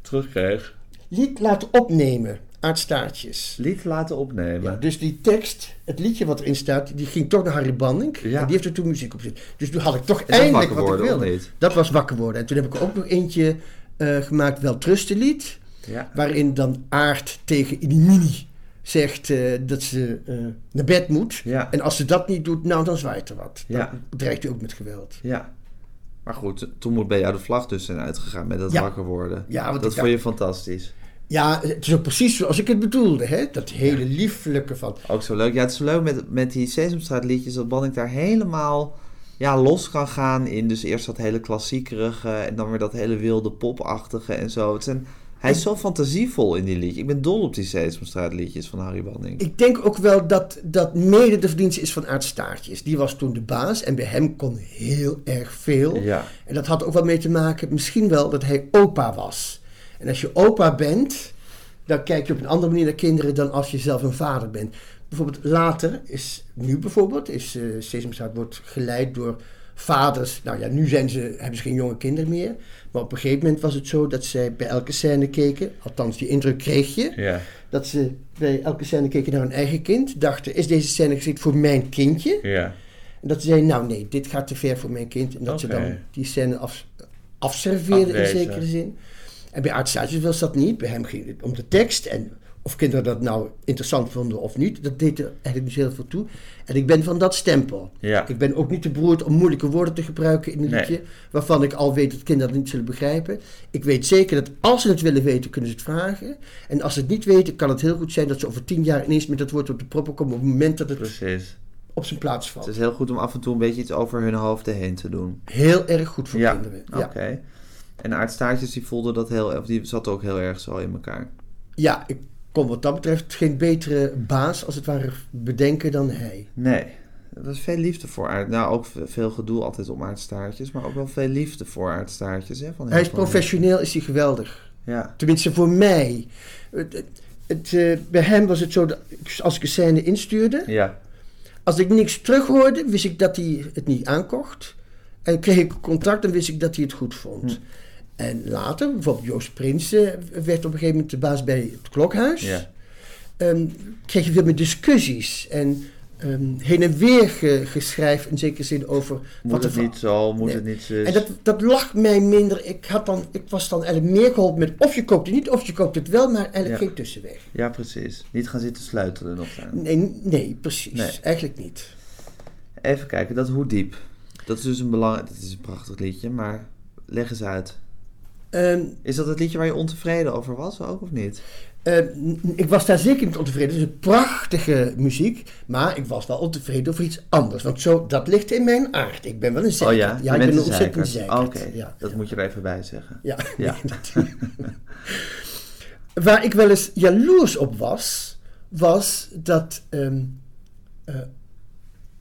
Terugkreeg. liet laten opnemen. Aart Staartjes. Lied laten opnemen. Ja, dus die tekst, het liedje wat erin staat, die ging toch naar Harry Banding. Ja. En die heeft er toen muziek op zitten. Dus toen had ik toch eindelijk wat ik worden, wilde. Dat was wakker worden. En toen heb ik ook nog eentje gemaakt, Wel Trustenlied. Ja. Waarin dan Aart tegen Inimini zegt eh, dat ze eh, naar bed moet. Ja. En als ze dat niet doet, nou dan zwaait er wat. Dan Ja. dreigt hij ook met geweld. Ja. Maar goed, toen moet bij jou de vlag dus zijn uitgegaan met dat Ja. wakker worden. Ja, want dat vond je fantastisch. Ja, het is ook precies zoals ik het bedoelde. Hè? Dat hele lieflijke van... Ook zo leuk. Ja, het is zo leuk met, met die Sesamstraat liedjes dat Banning daar helemaal ja, los kan gaan in. Dus eerst dat hele klassiekerige en dan weer dat hele wilde popachtige en zo. Het zijn, hij is zo fantasievol in die liedjes. Ik ben dol op die Sesamstraat liedjes van Harry Banning. Ik denk ook wel dat dat mede de verdienste is van Aart Staartjes. Die was toen de baas en bij hem kon heel erg veel. Ja. En dat had ook wel mee te maken, misschien wel, dat hij opa was. En als je opa bent, dan kijk je op een andere manier naar kinderen dan als je zelf een vader bent. Bijvoorbeeld later is, nu bijvoorbeeld, is uh, Sesamstraat wordt geleid door vaders. Nou ja, nu zijn ze, hebben ze geen jonge kinderen meer. Maar op een gegeven moment was het zo dat zij bij elke scène keken. Althans, die indruk kreeg je. Ja. Dat ze bij elke scène keken naar hun eigen kind. Dachten, is deze scène geschikt voor mijn kindje? Ja. En dat ze zeiden, nou nee, dit gaat te ver voor mijn kind. En dat ze dan die scène af, afserveerden in zekere zin. En bij Art Staartjes was dat niet. Bij hem ging het om de tekst. En of kinderen dat nou interessant vonden of niet, dat deed er eigenlijk niet heel veel toe. En ik ben van dat stempel. Ja. Ik ben ook niet te beroerd om moeilijke woorden te gebruiken in een Nee. liedje, waarvan ik al weet dat kinderen het niet zullen begrijpen. Ik weet zeker dat als ze het willen weten, kunnen ze het vragen. En als ze het niet weten, kan het heel goed zijn dat ze over tien jaar ineens met dat woord op de proppen komen op het moment dat het Precies. op zijn plaats Het valt. is heel goed om af en toe een beetje iets over hun hoofden heen te doen. Heel erg goed voor ja. kinderen. Oké. Ja. En Aart Staartjes die voelde dat heel, of die zat ook heel erg zo in elkaar. ja, ik kon wat dat betreft geen betere baas als het ware bedenken dan hij. Nee, er was veel liefde voor aard. Nou, ook ve- veel gedoe altijd om aardstaartjes, maar ook wel veel liefde voor aardstaartjes. Hè, van Hij is professioneel, is hij geweldig. Ja, Tenminste voor mij. Het, het, het, eh, bij hem was het zo dat als ik een scène instuurde, ja, als ik niks terughoorde, wist ik dat hij het niet aankocht. En kreeg ik contact, dan wist ik dat hij het goed vond. Hm. En later, bijvoorbeeld Joost Prinsen werd op een gegeven moment de baas bij het klokhuis. ja. Ehm, kreeg je veel meer discussies en ehm, heen en weer ge, geschrijf in zekere zin over Moet wat het niet zo, moet Nee. het niet zus. En dat, dat lag mij minder. Ik, had dan, ik was dan eigenlijk meer geholpen met of je koopt het niet of je koopt het wel, maar eigenlijk Ja. geen tussenweg. Ja, precies. Niet gaan zitten sleutelen nog aan. Nee, nee precies. Nee. Eigenlijk niet. Even kijken, dat hoe diep. Dat is dus een belangrijk, dat is een prachtig liedje, maar leg eens uit. Ehm, Is dat het liedje waar je ontevreden over was ook of niet? eh, n- ik was daar zeker niet ontevreden. Het is een prachtige muziek, maar ik was wel ontevreden over iets anders. Want zo, dat ligt in mijn aard. Ik ben wel een Oh zeker. ja, ik ben een ontzettend zeker. Oké, Ja, dat ja. moet je er even bij zeggen. Ja, Ja. <laughs> Waar ik wel eens jaloers op was, was dat ehm, eh,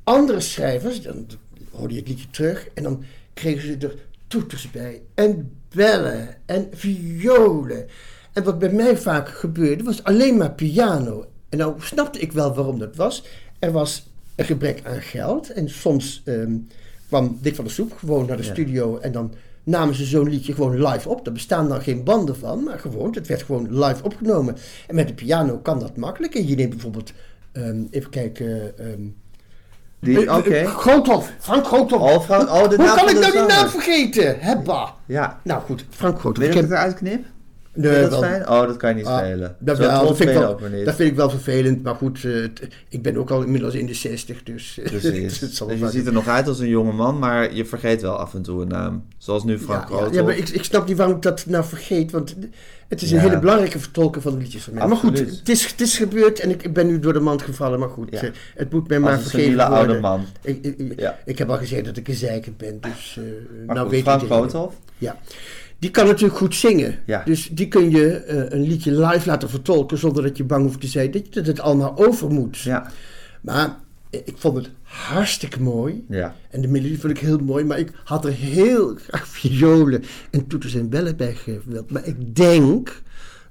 andere schrijvers, dan hoorde je het liedje terug en dan kregen ze er toeters bij en bellen en violen. En wat bij mij vaak gebeurde, was alleen maar piano. En nou snapte ik wel waarom dat was. Er was een gebrek aan geld en soms ehm, kwam Dick van der Soep gewoon naar de Ja. studio en dan namen ze zo'n liedje gewoon live op. Daar bestaan dan geen banden van, maar gewoon, het werd gewoon live opgenomen. En met de piano kan dat makkelijk. En je neemt bijvoorbeeld, ehm, even kijken, ehm Die, eh, Oké. eh, Groothoff, Frank Groothoff. Oh, Frank- oh, de Hoe kan ik nou die naam vergeten? Hebba. Ja. Nou goed, Frank Groothoff. Wil Ik je heb- dat eruit knip? Nee, dat wel- fijn? Oh, dat kan je niet Ah, spelen. Dat, Zo wel, dat, trots vind ik wel, ook weer niet. dat vind ik wel vervelend, maar goed, eh, ik ben ook al inmiddels in de 60, dus eh, Precies. <laughs> dus je ziet er nog uit als een jonge man, maar je vergeet wel af en toe een naam. Zoals nu Frank ja, ja, ja, maar ik, ik snap niet waarom ik dat nou vergeet, want het is een Ja. hele belangrijke vertolker van de liedjes van mij. Maar goed, het is, het is gebeurd en ik, ik ben nu door de mand gevallen, maar goed, eh, het moet mij Als maar een vergeven worden. oude man. Ik, ik, ik- heb al gezegd dat ik een zeiker ben, dus Maar nou goed, weet Frank. Groothoff? Ja. Die kan natuurlijk goed zingen. Ja. Dus die kun je eh, een liedje live laten vertolken zonder dat je bang hoeft te zijn dat je dat het allemaal over moet. Ja. Maar eh, ik vond het hartstikke mooi. Ja. En de melodie vond ik heel mooi, maar ik had er heel graag violen en toeters en bellen bij gewild. Maar ik denk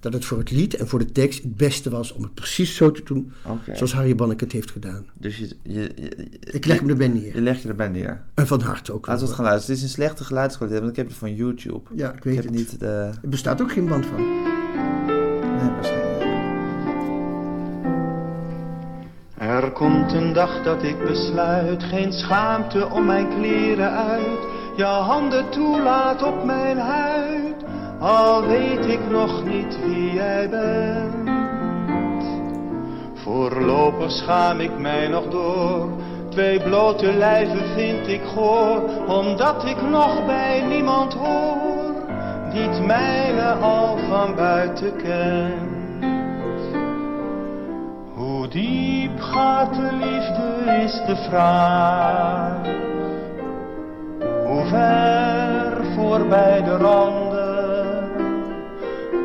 dat het voor het lied en voor de tekst het beste was om het precies zo te doen zoals Harry Banneke het heeft gedaan. Dus je, je, je, Ik leg hem erbij je neer. legt je erbij neer. En van harte ook. Laten we het gaan luisteren. Het is een slechte geluidskwaliteit, want ik heb het van YouTube. Ja, ik Ik weet heb het. niet de... Er bestaat ook geen band van. Nee, waarschijnlijk. Er komt een dag dat ik besluit, geen schaamte om mijn kleren uit, je handen toelaat op mijn huid, al weet ik nog niet wie jij bent. Voorlopig schaam ik mij nog door, twee blote lijven vind ik goor, omdat ik nog bij niemand hoor, die het mijne al van buiten kent. Hoe diep gaat de liefde is de vraag. Hoe ver voorbij de randen,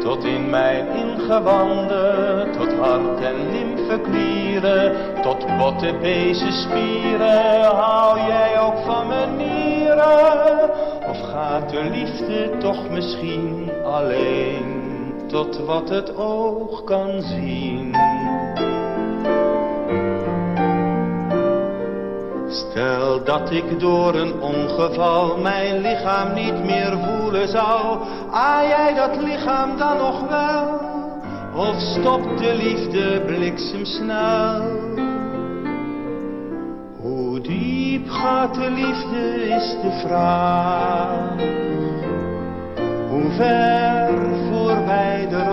tot in mijn ingewanden, tot hart en lymfeklieren, tot botte bezen spieren, hou jij ook van mijn nieren? Of gaat de liefde toch misschien alleen tot wat het oog kan zien? Stel dat ik door een ongeval mijn lichaam niet meer voelen zal, ah jij dat lichaam dan nog wel? Of stopt de liefde bliksemsnel? Hoe diep gaat de liefde is de vraag. Hoe ver voorbij de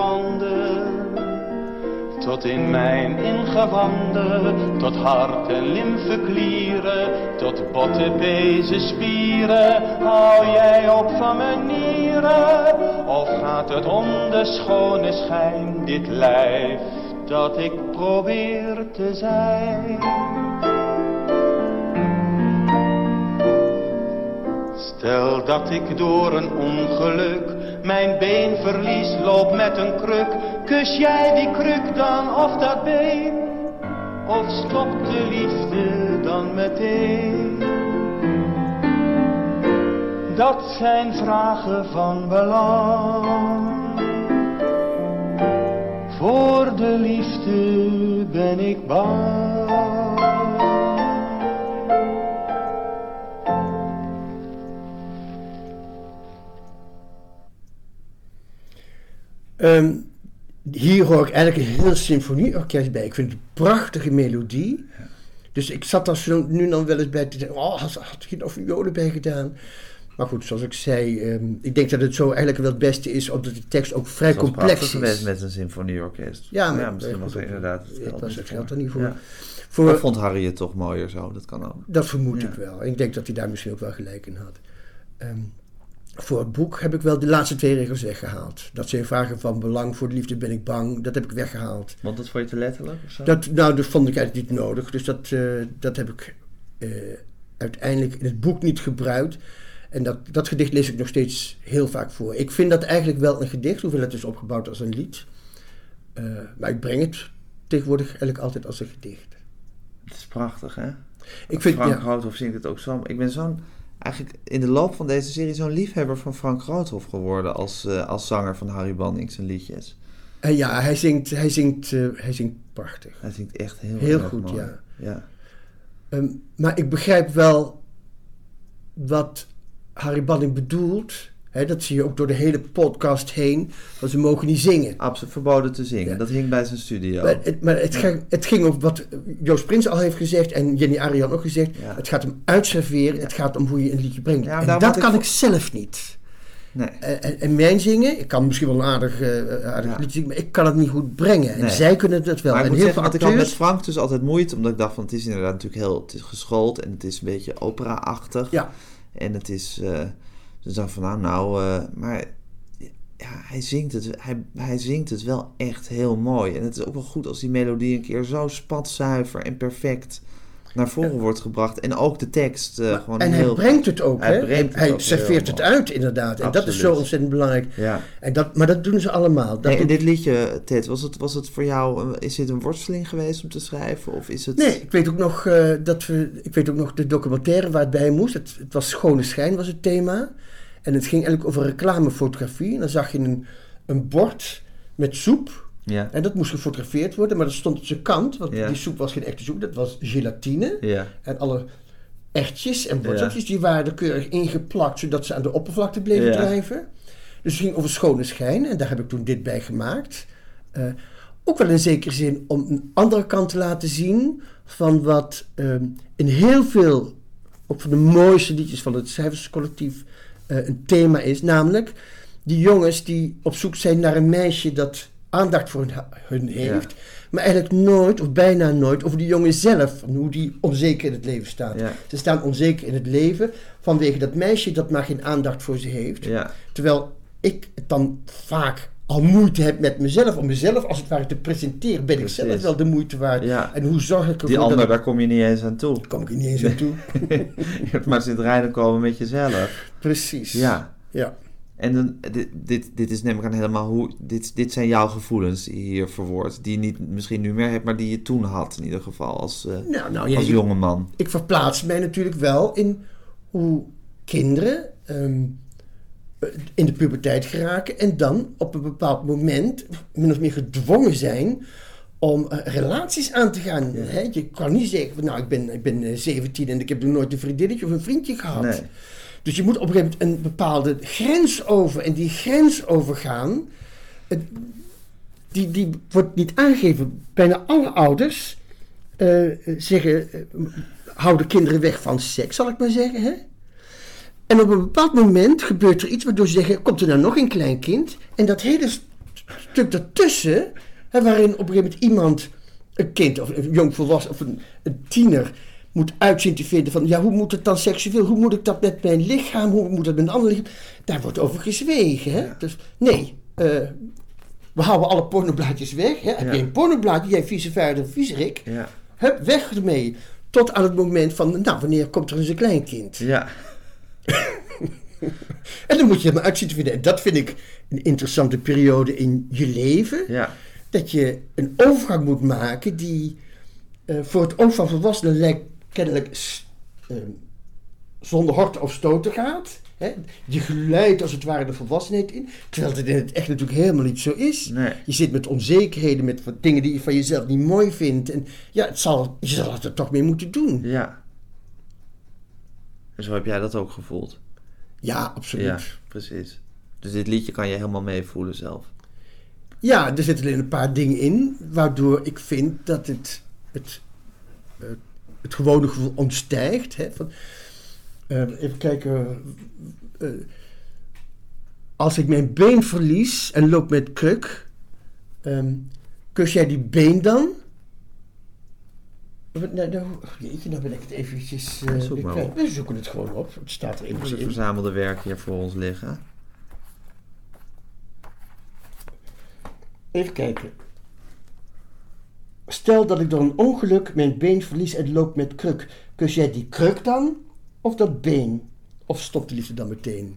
tot in mijn ingewanden, tot hart en lymfeklieren, tot botte bezen spieren, hou jij op van mijn nieren? Of gaat het om de schone schijn, dit lijf dat ik probeer te zijn? Stel dat ik door een ongeluk mijn been verlies, loop met een kruk. Kus jij die kruk dan of dat been? Of stopt de liefde dan meteen? Dat zijn vragen van belang. Voor de liefde ben ik bang. Ehm, hier hoor ik eigenlijk een heel symfonieorkest bij. Ik vind het een prachtige melodie. Dus ik zat daar zo nu dan wel eens bij te denken, oh, had, had je er violen bij gedaan? Maar goed, zoals ik zei, ehm, ik denk dat het zo eigenlijk wel het beste is, omdat de tekst ook vrij complex is. geweest met een symfonieorkest. Ja, maar- misschien maar was inderdaad het het geld was niet het voor. geld er niet voor. Ja. Voor, Of vond Harry het toch mooier zo? Dat kan ook. Dat vermoed ik wel. Ik denk dat hij daar misschien ook wel gelijk in had. Ehm, voor het boek heb ik wel de laatste twee regels weggehaald. Dat zijn vragen van belang voor de liefde ben ik bang. Dat heb ik weggehaald. Want dat vond je te letterlijk of zo? Dat, nou, dat vond ik eigenlijk niet nodig. Dus dat, eh, dat heb ik eh, uiteindelijk in het boek niet gebruikt. En dat, dat gedicht lees ik nog steeds heel vaak voor. Ik vind dat eigenlijk wel een gedicht, hoewel het is opgebouwd als een lied. Eh, maar ik breng het tegenwoordig eigenlijk altijd als een gedicht. Het is prachtig, hè? Ik vind, Frank ja, Roodhoff zingt het ook zo. Ik ben zo'n, eigenlijk in de loop van deze serie zo'n liefhebber van Frank Roodhoff geworden als, eh, als zanger van Harry Bannings en liedjes. eh, ja hij, zingt, hij, zingt, eh, hij zingt prachtig. Hij zingt echt heel, Heel erg goed, mooi. ja. ja. Ehm, maar ik begrijp wel wat Harry Banning bedoelt. Dat zie je ook door de hele podcast heen. Want ze mogen niet zingen. Absoluut verboden te zingen. Ja. Dat hing bij zijn studio. Maar, het, maar het, ging, het ging over wat Joost Prins al heeft gezegd en Jenny Arian ook gezegd. Ja. Het gaat om uitserveren, het gaat om hoe je een liedje brengt. En dat ik kan ik zelf niet. Nee. En, en, en mijn zingen, ik kan misschien wel een aardig, eh, aardig Ja. liedje zingen, maar ik kan het niet goed brengen. En Nee. zij kunnen het wel. Maar ik en moet heel zeggen dat ik had met acteurs... Frank dus altijd moeite, omdat ik dacht van het is inderdaad natuurlijk heel, het is geschoold en het is een beetje opera-achtig. Ja, En het is, eh dus dan van nou, nou, eh, maar ja, hij zingt, het, hij, hij zingt het wel echt heel mooi. En het is ook wel goed als die melodie een keer zo spatzuiver en perfect naar voren wordt gebracht. En ook de tekst eh, gewoon en heel... hij brengt het ook. hij het hij ook serveert het uit, inderdaad. En dat is zo ontzettend belangrijk. Ja. En dat, maar dat doen ze allemaal. Dat Nee, en dit liedje, Ted, was het, was het voor jou, is dit een worsteling geweest om te schrijven? Of is het... Nee, ik weet ook nog eh, dat we. Ik weet ook nog de documentaire waar het bij moest. Het, het was Schone Schijn was het thema. En het ging eigenlijk over reclamefotografie. En dan zag je een, een bord met soep. Ja. En dat moest gefotografeerd worden, maar dat stond op zijn kant. Want Ja. die soep was geen echte soep, dat was gelatine. Ja. En alle ertjes en worteltjes die waren er keurig ingeplakt, zodat ze aan de oppervlakte bleven drijven. Dus het ging over schone schijn en daar heb ik toen dit bij gemaakt. Eh, ook wel in zekere zin om een andere kant te laten zien van wat ehm, in heel veel, ook van de mooiste liedjes van het schrijverscollectief, eh, een thema is. Namelijk die jongens die op zoek zijn naar een meisje dat aandacht voor hun, heeft. Maar eigenlijk nooit, of bijna nooit, over die jongen zelf. Hoe die onzeker in het leven staat. Ja. Ze staan onzeker in het leven vanwege dat meisje dat maar geen aandacht voor ze heeft. Ja. Terwijl ik het dan vaak al moeite heb met mezelf. Om mezelf als het ware te presenteren. Ben ik zelf wel de moeite waard. Ja. En hoe zorg ik ervoor Die ander, daar kom je niet eens aan toe. Daar kom ik niet eens aan toe. <laughs> Je hebt maar zit rijden komen met jezelf. Precies. Ja. Ja. En dan, dit, dit, dit is neem ik aan helemaal hoe... Dit, dit zijn jouw gevoelens hier verwoord. Die je niet misschien nu meer hebt, maar die je toen had in ieder geval als, eh Nou, nou ja, als jonge man. ik verplaats mij natuurlijk wel in hoe kinderen ehm, eh, in de puberteit geraken en dan op een bepaald moment min of meer gedwongen zijn om eh, relaties aan te gaan. Hè? Je kan niet zeggen, nou ik ben, ik ben eh, 17 en ik heb nog nooit een vriendinnetje of een vriendje gehad. Nee. Dus je moet op een gegeven moment een bepaalde grens over en die grens overgaan, het- die, die wordt niet aangegeven. Bijna alle ouders eh, zeggen, eh, houden kinderen weg van seks, zal ik maar zeggen. Hè? En op een bepaald moment gebeurt er iets waardoor ze zeggen, komt er nou nog een klein kind? En dat hele st- stuk daartussen, hè, waarin op een gegeven moment iemand, een kind of een jong volwassen of een, een tiener, moet uitzien te vinden van, ja, hoe moet het dan seksueel? Hoe moet ik dat met mijn lichaam? Hoe moet het met een ander lichaam? Daar wordt over gezwegen. Hè? Dus nee, eh, we houden alle pornoblaadjes weg. Hè? Heb Ja. je een pornoblaadje, jij vieze vader, viezerik. Ja. Hup, weg ermee. Tot aan het moment van, nou, wanneer komt er eens een kleinkind? Ja. <laughs> En dan moet je er maar uit zien te vinden. En dat vind ik een interessante periode in je leven. Ja. Dat je een overgang moet maken die eh, voor het oog van volwassenen lijkt kennelijk s- eh, zonder horten of stoten gaat. Hè? Je geleidt als het ware de volwassenheid in. Terwijl het in het echt natuurlijk helemaal niet zo is. Nee. Je zit met onzekerheden, met dingen die je van jezelf niet mooi vindt. En ja, het zal, je zal het er toch mee moeten doen. Ja. En zo heb jij dat ook gevoeld. Ja, absoluut. Ja, precies. Dus dit liedje kan je helemaal meevoelen zelf. Ja, er zitten alleen een paar dingen in waardoor ik vind dat het het, eh, het gewone gevoel ontstijgt. Hè, van, eh, even kijken. eh, als ik mijn been verlies en loop met kruk, ehm, kus jij die been dan? Nou, nou, jeetje, nou ben ik het eventjes... eh, Zoek maar op. We zoeken het gewoon op. Het staat er in. verzamelde werk hier voor ons liggen. Even kijken. Stel dat ik door een ongeluk mijn been verlies en loop met kruk. Kus jij die kruk dan? Of dat been? Of stopt de liefde dan meteen?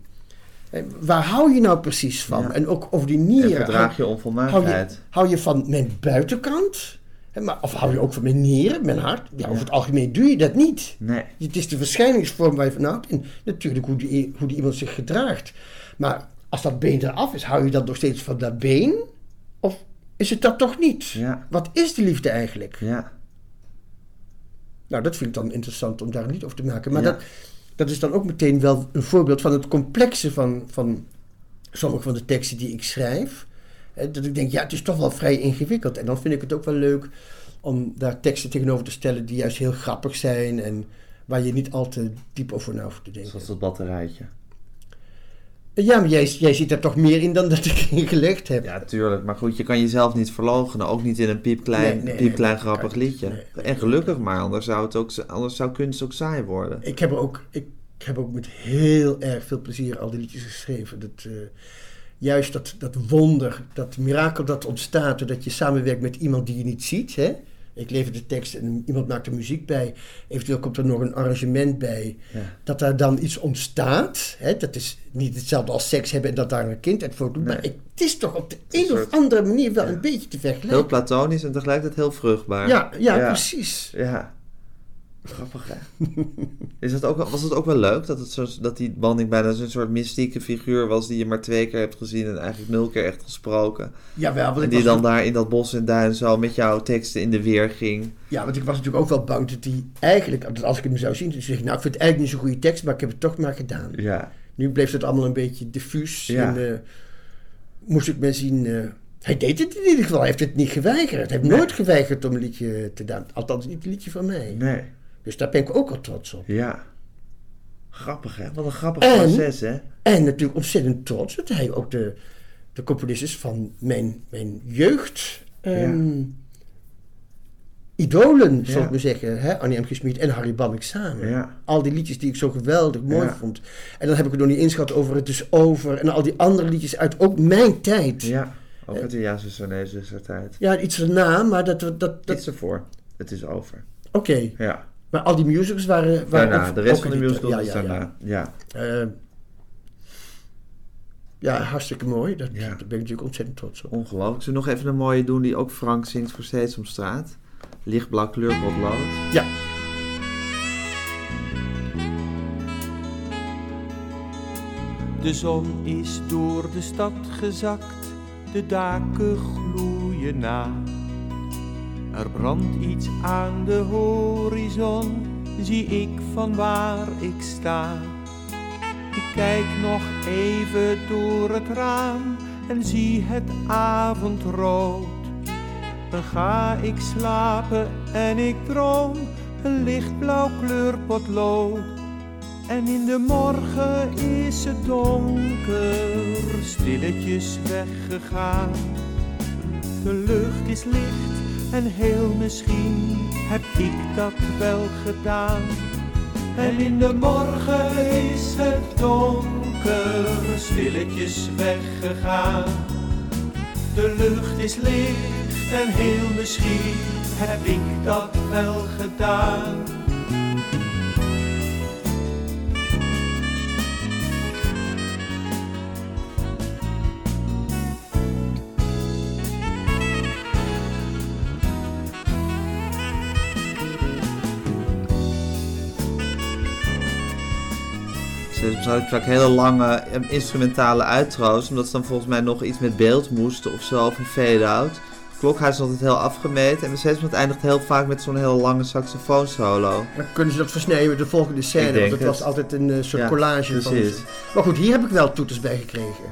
Eh, Waar hou je nou precies van? Ja. En ook over die En nieren. verdraag je onvolmaaktheid. Hou je, hou je van mijn buitenkant? Maar, of hou je ook van mijn nieren, mijn hart? Ja, over het algemeen doe je dat niet. Nee. Het is de verschijningsvorm waar je van houdt. En natuurlijk hoe die, hoe die iemand zich gedraagt. Maar als dat been eraf is, hou je dan nog steeds van dat been? Of is het dat toch niet? Ja. Wat is de liefde eigenlijk? Ja. Nou, dat vind ik dan interessant om daar een lied over te maken. Maar Ja. dat, dat is dan ook meteen wel een voorbeeld van het complexe van, van sommige van de teksten die ik schrijf. Eh, Dat ik denk, ja, het is toch wel vrij ingewikkeld. En dan vind ik het ook wel leuk om daar teksten tegenover te stellen die juist heel grappig zijn en waar je niet al te diep over na hoeft te denken. Zoals dat batterijtje. Ja, maar jij, jij ziet er toch meer in dan dat ik <laughs> in gelegd heb. Ja, tuurlijk. Maar goed, je kan jezelf niet verloochenen. Ook niet in een piepklein, Nee, nee, piepklein nee, grappig liedje. En gelukkig maar, anders zou, het ook, anders zou kunst ook saai worden. Ik heb ook, ik heb ook met heel erg veel plezier al die liedjes geschreven. Dat, eh, juist dat, dat wonder, dat mirakel dat ontstaat doordat je samenwerkt met iemand die je niet ziet. Hè? Ik lever de tekst en iemand maakt er muziek bij. Eventueel komt er nog een arrangement bij. Ja. Dat daar dan iets ontstaat. Hè? Dat is niet hetzelfde als seks hebben en dat daar een kind uit voortkomt. Maar Nee. het is toch op de een een of andere manier wel Ja. een beetje te Heel vergelijken. platonisch en tegelijkertijd heel vruchtbaar. Ja, ja, precies. Ja. Grappig, hè? <laughs> Is dat ook, was het ook wel leuk dat, het zo, dat die banding bijna zo'n soort mystieke figuur was die je maar twee keer hebt gezien en eigenlijk nul keer echt gesproken? Jawel, want En ik die dan daar in dat bos en duin zo met jouw teksten in de weer ging. Ja, want ik was natuurlijk ook wel bang dat hij eigenlijk, dat als ik hem zou zien, dan zeg ik, nou, ik vind het eigenlijk niet zo'n goede tekst, maar ik heb het toch maar gedaan. Ja. Nu bleef het allemaal een beetje diffuus. Ja. En eh, moest ik maar zien, eh, hij deed het in ieder geval, hij heeft het niet geweigerd. Hij heeft nooit geweigerd om een liedje te doen. Althans, niet een liedje van mij. Nee. Dus daar ben ik ook al trots op. Ja. Grappig, hè? Wat een grappig En- proces, hè? En natuurlijk ontzettend trots dat hij ook de, de componist is van mijn, mijn jeugd. ehm, Idolen, zal Ja. ik maar zeggen. Hè? Annie M. G. Schmid en Harry Bannek samen. Ja. Al die liedjes die ik zo geweldig mooi Ja. vond. En dan heb ik het nog niet inschat over Het is over. En al die andere liedjes uit ook mijn tijd. Ja, Ja. Ook uit de Ja, zuster tijd. iets erna, maar dat... dat, dat, is ervoor. Het is over. Oké, Ja. Maar al die musicals waren... waren Daarna. De rest van de in die musical tijd. is Ja, ja, daarna. Ja. ja. Eh, ja, hartstikke mooi. Dat, Ja. Daar ben ik natuurlijk ontzettend trots op. Ongelooflijk. Zullen we nog even een mooie doen die ook Frank zingt voor Steeds om Straat? Lichtblauw kleurpotlood. Ja. De zon is door de stad gezakt, de daken gloeien na. Er brandt iets aan de horizon, zie ik van waar ik sta. Ik kijk nog even door het raam en zie het avondrood. Dan ga ik slapen en ik droom een lichtblauw kleurpotlood. En in de morgen is het donker, stilletjes weggegaan. De lucht is licht en heel misschien heb ik dat wel gedaan. En in de morgen is het donker, stilletjes weggegaan. De lucht is licht en heel misschien heb ik dat wel gedaan. Steeds had ik vaak hele lange eh, instrumentale uitro's, omdat ze dan volgens mij nog iets met beeld moesten of zo, of een fade-out. Klokhuis is altijd heel afgemeten en steeds eindigt heel vaak met zo'n hele lange saxofoonsolo. Dan kunnen ze dat versnijden met de volgende scène. Want het het. was altijd een eh, soort Ja, collage van precies. ze. Maar goed, hier heb ik wel toeters bij gekregen.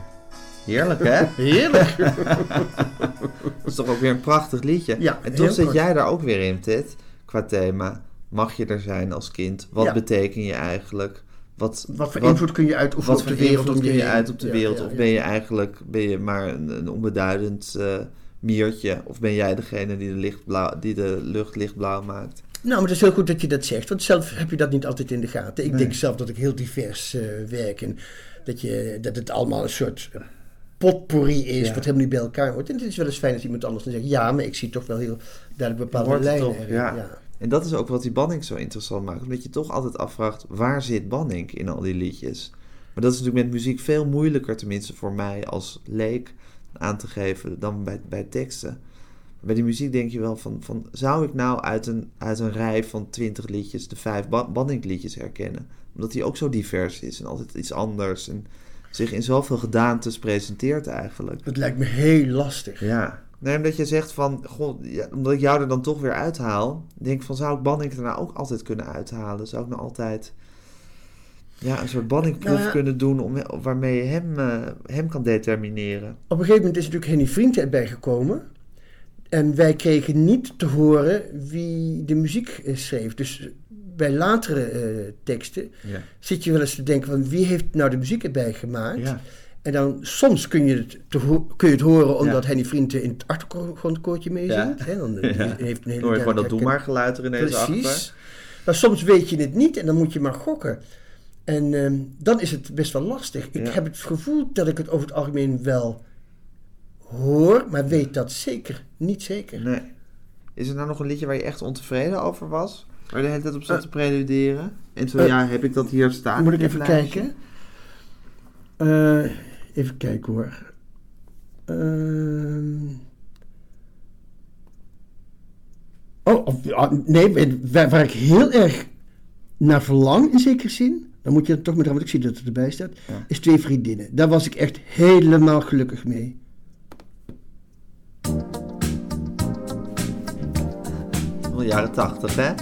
Heerlijk, hè? <laughs> Heerlijk. <laughs> Dat is toch ook weer een prachtig liedje. Ja, en toch zit kort. jij daar ook weer in, Ted, qua thema. Mag je er zijn als kind? Wat Ja. beteken je eigenlijk? Wat, Wat voor invloed kun je uitoefenen op de wereld kun je uit op de wereld? of ben je eigenlijk ben je maar een, een onbeduidend eh, miertje? Of ben jij degene die de, lichtblauw, die de lucht lichtblauw maakt? Nou, maar het is heel goed dat je dat zegt. Want zelf heb je dat niet altijd in de gaten. Ik Nee. denk zelf dat ik heel divers eh, werk. En dat, je, dat het allemaal een soort potpourri is. Ja. Wat helemaal niet bij elkaar hoort. En het is wel eens fijn als iemand anders dan zegt... Ja, maar ik zie toch wel heel duidelijk bepaalde lijnen ja. En dat is ook wat die Banning zo interessant maakt. Omdat je toch altijd afvraagt, waar zit Banning in al die liedjes? Maar dat is natuurlijk met muziek veel moeilijker, tenminste voor mij als leek, aan te geven dan bij, bij teksten. Bij die muziek denk je wel van, van zou ik nou uit een, uit een rij van twintig liedjes de vijf Ba- Banning liedjes herkennen? Omdat hij ook zo divers is en altijd iets anders en zich in zoveel gedaantes presenteert eigenlijk. Dat lijkt me heel lastig. Ja. Nee, omdat je zegt van, goh, ja, omdat ik jou er dan toch weer uithaal, denk ik van, zou ik Banning er nou ook altijd kunnen uithalen? Zou ik nou altijd ja, een soort banningproef Nou kunnen doen om, waarmee je hem, eh, hem kan determineren? Op een gegeven moment is natuurlijk Henny Vriend erbij gekomen. En wij kregen niet te horen wie de muziek eh, schreef. Dus bij latere eh, teksten Ja. zit je wel eens te denken van wie heeft nou de muziek erbij gemaakt? Ja. En dan soms kun je het, te kun je het horen omdat Ja. Henny Vriend in het achtergrondkoortje meezingt. Ja. hè, Dan eh, <laughs> Ja. die heeft een hele Dan hoor je gewoon dat doe maar geluid er ineens Precies. achter. Maar soms weet je het niet en dan moet je maar gokken. En ehm, dan is het best wel lastig. Ik Ja. heb het gevoel dat ik het over het algemeen wel hoor, maar weet dat zeker niet zeker. Nee. Is er nou nog een liedje waar je echt ontevreden over was? Waar je de hele tijd op zat Eh. te preluderen? En zo, Eh. ja, heb ik dat hier staan? Moet ik even kijken? Eh, even kijken hoor. Ehm. Oh, of, ah, nee, waar, waar ik heel erg naar verlang in zekere zin, dan moet je er toch maar want ik zie dat het erbij staat, Ja. is twee vriendinnen. Daar was ik echt helemaal gelukkig mee. Van de jaren tachtig, hè?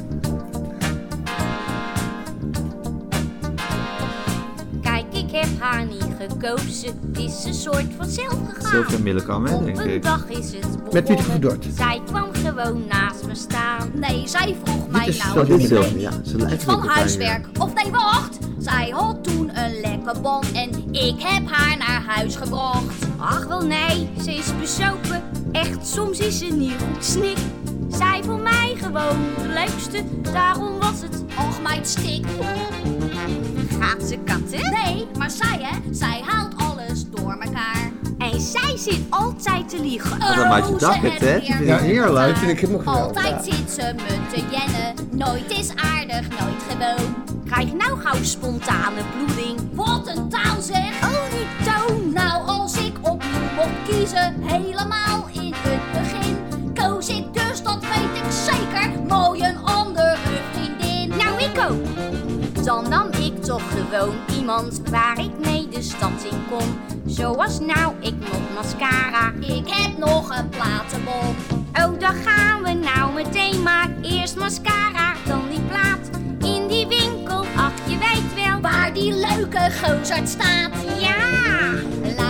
Kijk, ik heb haar niet gekozen. Het is een soort van zelf gegaan. Sylvia Millekam, hè, Op denk een ik. dag is het begonnen. Met Pieter. Zij kwam gewoon naast me staan. Nee, zij vroeg mij is nou... dit is Sylvia. Ja. Ze lijkt van op huiswerk. Of nee, wacht. Zij had toen een lekker band en ik heb haar naar huis gebracht. Ach wel nee, ze is bezopen. Echt, soms is ze niet goed snik. Zij voor mij gewoon de leukste, daarom was het. Och meid stik. Gaat ze katten? Nee, maar zij hè, zij haalt alles door elkaar. En zij zit altijd te liegen. Wat een maatje Oh, dak ze het, hè? ik heerlijk. Die vind ik helemaal geweldig. Altijd zit ze me te jennen. Nooit is aardig, nooit gewoon. Krijg nou gauw spontane bloeding. Wat een taal zeg! Oh, die toon! Nou, als ik opnieuw mocht kiezen, helemaal in het begin, koos ik dus, dat weet ik zeker, mooi een andere vriendin. Nou, ik ook. Dan nam toch gewoon iemand waar ik mee de stad in kon. Zoals nou, ik nog mascara. Ik heb nog een platenbom. Oh, dan gaan we nou meteen maar. Eerst mascara, dan die plaat. In die winkel, ach je weet wel. Waar die leuke gozerd staat. Ja!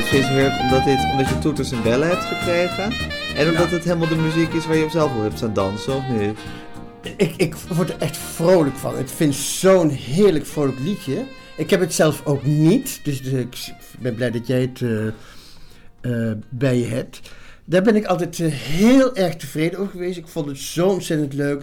Dat vind heerlijk omdat, dit, omdat je toeters en bellen hebt gekregen. En omdat het helemaal de muziek is waar je op zelf op hebt staan dansen, of niet? Ik, ik word er echt vrolijk van. Ik vind zo'n heerlijk vrolijk liedje. Ik heb het zelf ook niet, dus de- ik ben blij dat jij het eh, eh, bij je hebt. Daar ben ik altijd eh, heel erg tevreden over geweest. Ik vond het zo ontzettend leuk.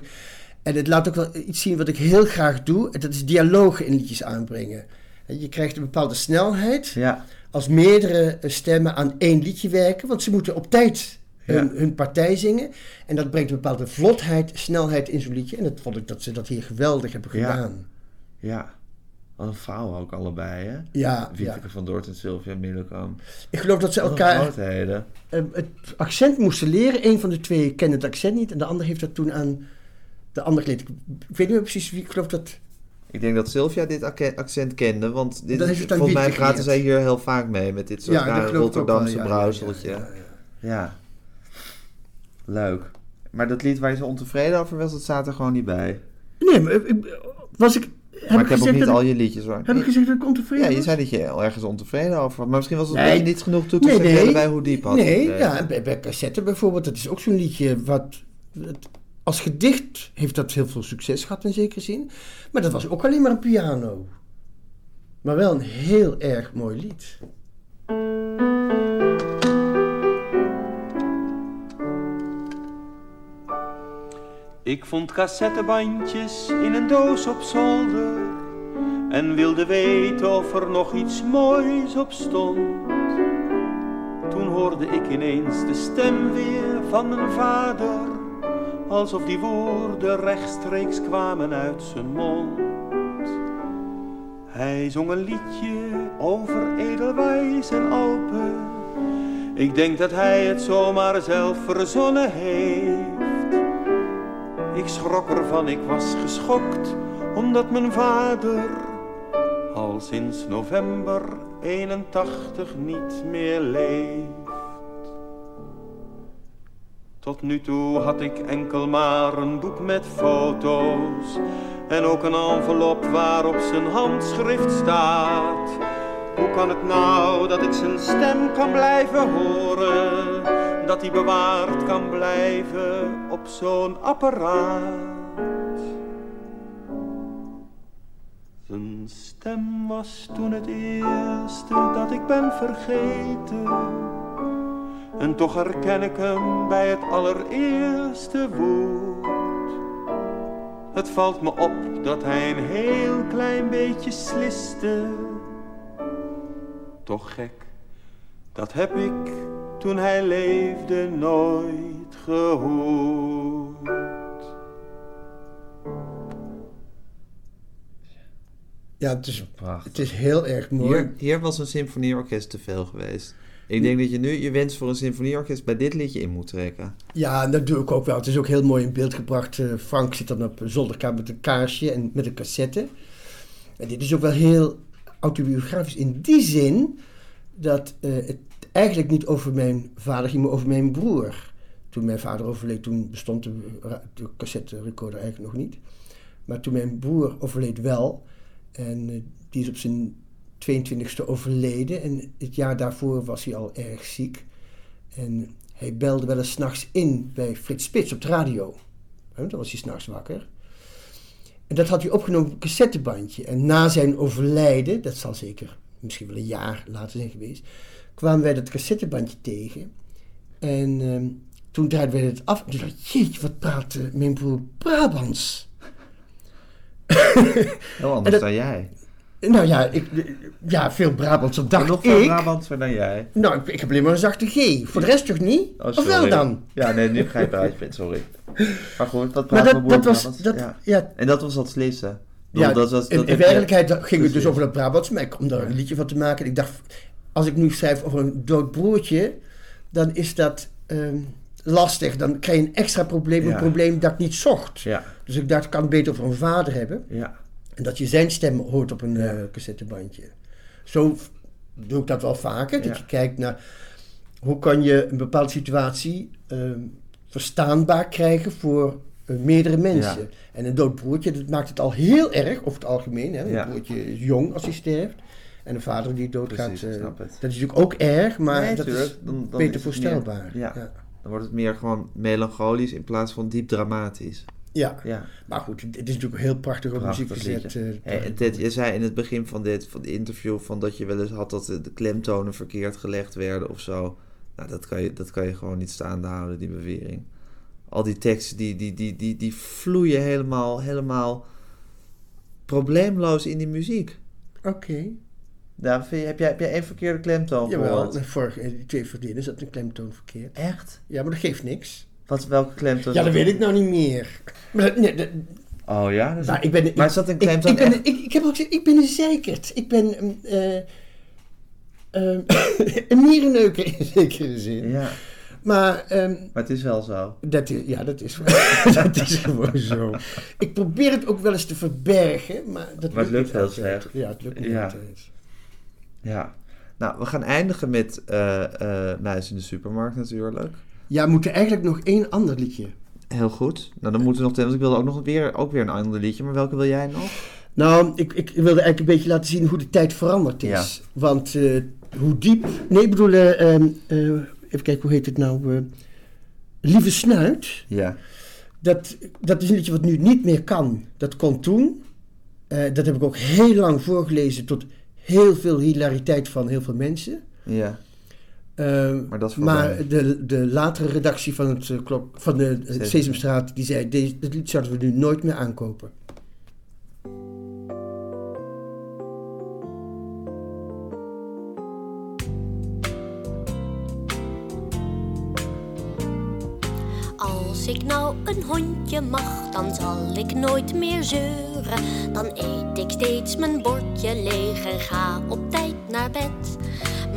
En het laat ook wel iets zien wat ik heel graag doe. En dat is dialogen in liedjes aanbrengen. Je krijgt een bepaalde snelheid Ja. Als meerdere eh, stemmen aan één liedje werken. Want ze moeten op tijd hun, Ja. hun partij zingen. En dat brengt een bepaalde vlotheid, snelheid in zo'n liedje. En dat vond ik dat ze dat hier geweldig hebben Ja. gedaan. Ja. Wat een vrouw ook allebei, hè? Ja, ja. Wieteke van Dort en Sylvia Millekam. Ik geloof dat ze elkaar eh, het accent moesten leren. Een van de twee kende het accent niet. En de ander heeft dat toen aan de ander geleerd. Ik, ik weet niet meer precies wie. Ik geloof dat... Ik denk dat Sylvia dit acce- accent kende, want dit, aan volgens mij praten zij hier heel vaak mee met dit soort Ja, rare Rotterdamse ja, ja, leuk. Maar dat lied waar je zo ontevreden over was, dat staat er gewoon niet bij. Nee, maar ik- was ik... Heb maar ik heb ook niet al je liedjes hoor. heb ik gezegd dat ik ontevreden ja, je was? zei dat je ergens ontevreden over was. Maar misschien was het Nee. niet genoeg toe te Nee, vertellen nee. bij hoe diep had. Nee, ja, bij, bij cassette bijvoorbeeld, dat is ook zo'n liedje wat... het- als gedicht heeft dat heel veel succes gehad in zekere zin. Maar dat was ook alleen maar een piano. Maar wel een heel erg mooi lied. Ik vond cassettebandjes in een doos op zolder en wilde weten of er nog iets moois op stond. Toen hoorde ik ineens de stem weer van mijn vader, alsof die woorden rechtstreeks kwamen uit zijn mond. Hij zong een liedje over Edelwijs en Alpen. Ik denk dat hij het zomaar zelf verzonnen heeft. Ik schrok ervan, ik was geschokt, omdat mijn vader al sinds november 81 niet meer leeft. Tot nu toe had ik enkel maar een boek met foto's en ook een envelop waarop zijn handschrift staat. Hoe kan het nou dat ik zijn stem kan blijven horen? Dat hij bewaard kan blijven op zo'n apparaat? Zijn stem was toen het eerste dat ik ben vergeten. En toch herken ik hem bij het allereerste woord. Het valt me op dat hij een heel klein beetje sliste. Toch gek, dat heb ik toen hij leefde nooit gehoord. Ja, het is, Prachtig. het is heel erg mooi. Hier, hier was een symfonieorkest te veel geweest. Ik denk dat je nu je wens voor een symfonieorkest bij dit liedje in moet trekken. Ja, dat doe ik ook wel. Het is ook heel mooi in beeld gebracht. Eh, Frank zit dan op zolderkamer met een kaarsje en met een cassette. En dit is ook wel heel autobiografisch in die zin dat eh, het eigenlijk niet over mijn vader ging, maar over mijn broer. Toen mijn vader overleed, toen bestond de cassette recorder eigenlijk nog niet. Maar toen mijn broer overleed wel, en eh, die is op zijn 22e overleden. En het jaar daarvoor was hij al erg ziek. En hij belde wel eens 's nachts in bij Frits Spits op de radio. Hè, Dan was hij s'nachts wakker. En dat had hij opgenomen op een cassettebandje. En na zijn overlijden, dat zal zeker misschien wel een jaar later zijn geweest, kwamen wij dat cassettebandje tegen. En ehm, toen draaiden wij het af. En toen dacht ik, jeetje, wat praat eh, mijn broer Brabants. Heel <laughs> anders dat- dan jij. Nou ja, ik, ja veel Brabants op dag nog veel ik. Brabantser dan jij. Nou, ik, ik heb alleen maar een zachte G. Voor de rest toch niet? Oh, of wel dan? Ja, nee, nu uit. je bent, Sorry. Maar goed, Maar praat dat, mijn dat was... Dat, Ja. ja. En dat was dat slissen. Ik Ja, dat was, in, dat in je- werkelijkheid ging het dus over dat Brabants, maar ik kom daar een liedje van te maken. Ik dacht, als ik nu schrijf over een dood broertje, dan is dat ehm, lastig. Dan krijg je een extra probleem, een probleem dat ik niet zocht. Ja, Dus ik dacht, ik kan het beter over een vader hebben. ja. En dat je zijn stem hoort op een eh, cassettebandje. Zo doe ik dat wel vaker. Dat je kijkt naar hoe kan je een bepaalde situatie ehm, verstaanbaar krijgen voor eh, meerdere mensen. Ja. En een dood broertje, dat maakt het al heel erg, over het algemeen. Hè? Een Ja. broertje is jong als hij sterft. En een vader die doodgaat, snap dat is natuurlijk ook erg, maar Nee, dat tuurlijk. is Dan- dan beter is voorstelbaar. meer-. Ja. Dan wordt het meer gewoon melancholisch in plaats van diep dramatisch. Ja. Ja, maar goed, het is natuurlijk heel prachtig op muziek gezet. liedje. eh, Hey, en Ted, je zei in het begin van dit van de interview van dat je wel eens had dat de, de klemtonen verkeerd gelegd werden of zo. Nou, dat kan je, dat kan je gewoon niet staande houden, die bewering. Al die teksten die, die, die, die, die vloeien helemaal, helemaal probleemloos in die muziek. Oké. Vind je, heb, jij, heb jij één verkeerde klemtoon Jawel, gehoord? vorige, eh, die twee verdienen zat een klemtoon verkeerd. Echt? Ja, maar dat geeft niks. Wat, welke klemtoon? Ja, dat weet ik nou niet meer. Maar nee, dat- Oh ja? Dat is- nou, ik ben, maar ik, is dat een ik, klemtoon ik, ben, echt? ik, ik heb ook gezegd, ik ben een zeikert. Ik ben eh, <coughs> een mierenneuker in zekere zin. Ja, Maar ehm, maar het is wel zo. dat is, ja, dat is, <laughs> dat is gewoon zo. Ik probeer het ook wel eens te verbergen, maar dat Maar het lukt heel slecht. Ja, het lukt niet Ja. altijd. Ja. Nou, we gaan eindigen met eh eh Muis in de supermarkt natuurlijk. Ja, we moeten eigenlijk nog één ander liedje. Heel goed. Nou, dan moeten we nog... Want ik wilde ook nog weer, ook weer een ander liedje. Maar welke wil jij nog? Nou, ik, ik wilde eigenlijk een beetje laten zien hoe de tijd veranderd is. Ja. Want eh, hoe diep... Nee, ik bedoel... eh, ehm, eh, even kijken, hoe heet het nou? Lieve Snuit. Ja. Dat, dat is een liedje wat nu niet meer kan. Dat kon toen. Dat heb ik ook heel lang voorgelezen tot heel veel hilariteit van heel veel mensen. Ja. Eh, Maar dat is voorbij. maar de, de latere redactie van, het, eh, klok, van de Sesam. Sesamstraat... die zei, dit lied zouden we nu nooit meer aankopen. Als ik nou een hondje mag, dan zal ik nooit meer zeuren. Dan eet ik steeds mijn bordje leeg en ga op tijd naar bed.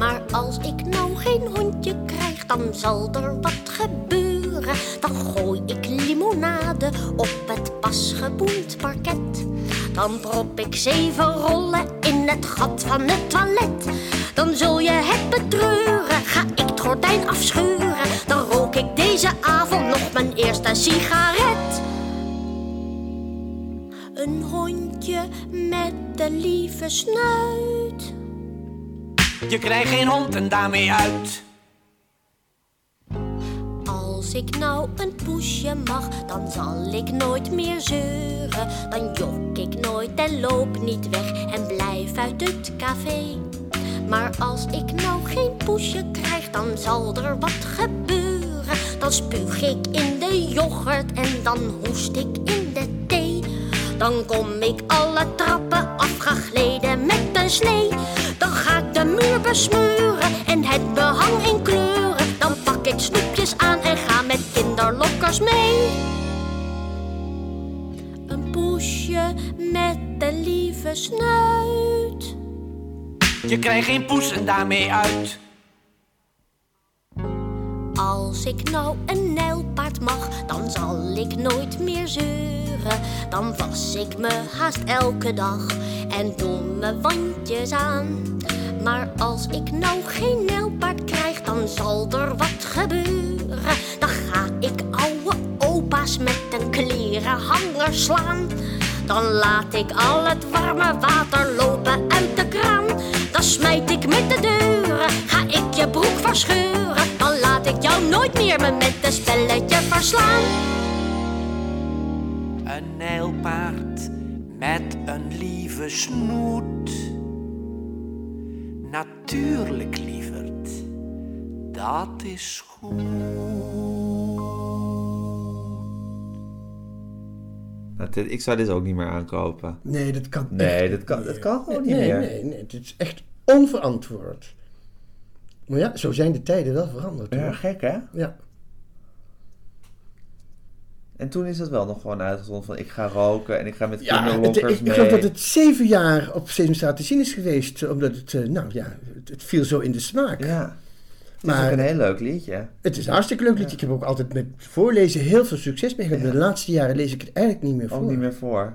Maar als ik nou geen hondje krijg, dan zal er wat gebeuren. Dan gooi ik limonade op het pas geboend parket. Dan prop ik zeven rollen in het gat van het toilet. Dan zul je het betreuren, ga ik het gordijn afscheuren. Dan rook ik deze avond nog mijn eerste sigaret. Een hondje met de lieve snuit. Je krijgt geen hond en daarmee uit. Als ik nou een poesje mag, dan zal ik nooit meer zeuren. Dan jok ik nooit en loop niet weg en blijf uit het café. Maar als ik nou geen poesje krijg, dan zal er wat gebeuren. Dan spuug ik in de yoghurt en dan hoest ik in de thee. Dan kom ik alle trappen afgegleden met een slee. Dan ga ik de muur besmuren en het behang in kleuren. Dan pak ik snoepjes aan en ga met kinderlokkers mee. Een poesje met de een lieve snuit. Je krijgt geen poes en daarmee uit. Als ik nou een nijlpaard mag, dan zal ik nooit meer zeuren. Dan was ik me haast elke dag en doe me wandjes aan. Maar als ik nou geen nijlpaard krijg, dan zal er wat gebeuren. Dan ga ik oude opa's met een klerenhanger slaan. Dan laat ik al het warme water lopen uit de kraan. Dan smijt ik met de deuren, ga ik je broek verscheuren. Dan laat ik jou nooit meer me met een spelletje verslaan. Een nijlpaard met een lieve snoet. Natuurlijk, lieverd. Dat is goed. Ik zou dit ook niet meer aankopen. Nee, dat kan Nee, echt dat kan, dat kan gewoon niet nee, meer. Nee, nee, het is echt onverantwoord. Maar ja, zo zijn de tijden wel veranderd. Ja, hoor. gek hè? Ja. En toen is het wel nog gewoon uitgezonden van ik ga roken en ik ga met Ja, kinderlokkers mee. ik geloof dat het zeven jaar op Sesamstraat te zien is geweest. Omdat het, eh, nou ja, het, het viel zo in de smaak. Ja, het is ook een heel leuk liedje. het is een hartstikke leuk liedje. Ik heb ook altijd met voorlezen heel veel succes mee gehad. De laatste jaren lees ik het eigenlijk niet meer voor. Ook niet meer voor.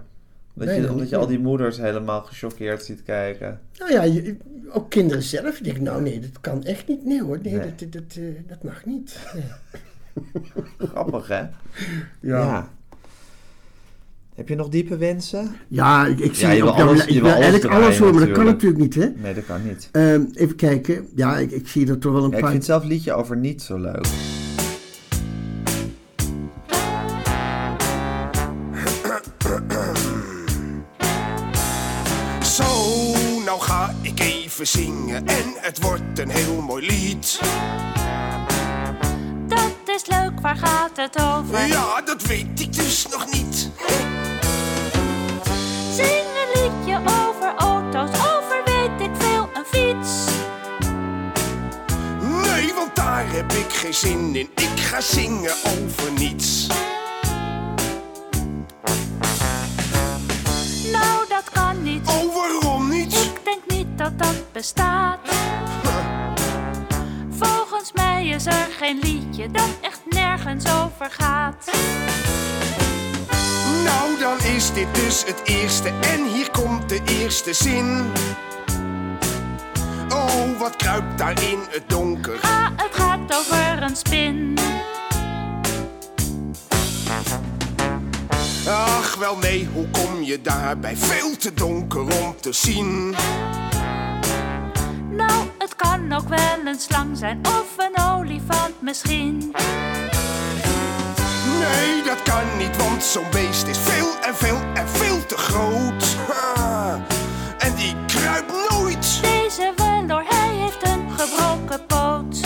Omdat, Nee, je, omdat je al die moeders helemaal gechoqueerd ziet kijken. Nou ja, je- ook kinderen zelf. Die denken, nou nee, dat kan echt niet. Nee hoor, nee, Nee. Dat, dat, eh, dat mag niet. Nee. <laughs> Grappig hè? Ja. Heb je nog diepe wensen? Ja, ik, ik zie Ja, op alles- ik wil eigenlijk alles horen, maar dat kan natuurlijk. niet, hè? Nee, dat kan niet. Ehm, even kijken. Ja, ik, ik zie er toch wel een Ja, ik paar... vind zelf liedje over niet zo leuk. Zo, nou ga ik even zingen en het wordt een heel mooi lied. Is leuk, waar gaat het over? Ja, dat weet ik dus nog niet. Zing een liedje over auto's, over weet ik veel, een fiets. Nee, want daar heb ik geen zin in. Ik ga zingen over niets. Nou, dat kan niet. Oh, waarom niet? Ik denk niet dat dat bestaat. Is er geen liedje dat echt nergens over gaat. Nou, dan is dit dus het eerste en hier komt de eerste zin. Oh, wat kruipt daar in het donker? Ah, het gaat over een spin. Ach, wel nee, hoe kom je daarbij? Veel te donker om te zien. Nou, het kan ook wel een slang zijn of een olifant misschien. Nee, dat kan niet, want zo'n beest is veel en veel en veel te groot. Ha, en die kruipt nooit. Deze wel hoor, hij heeft een gebroken poot.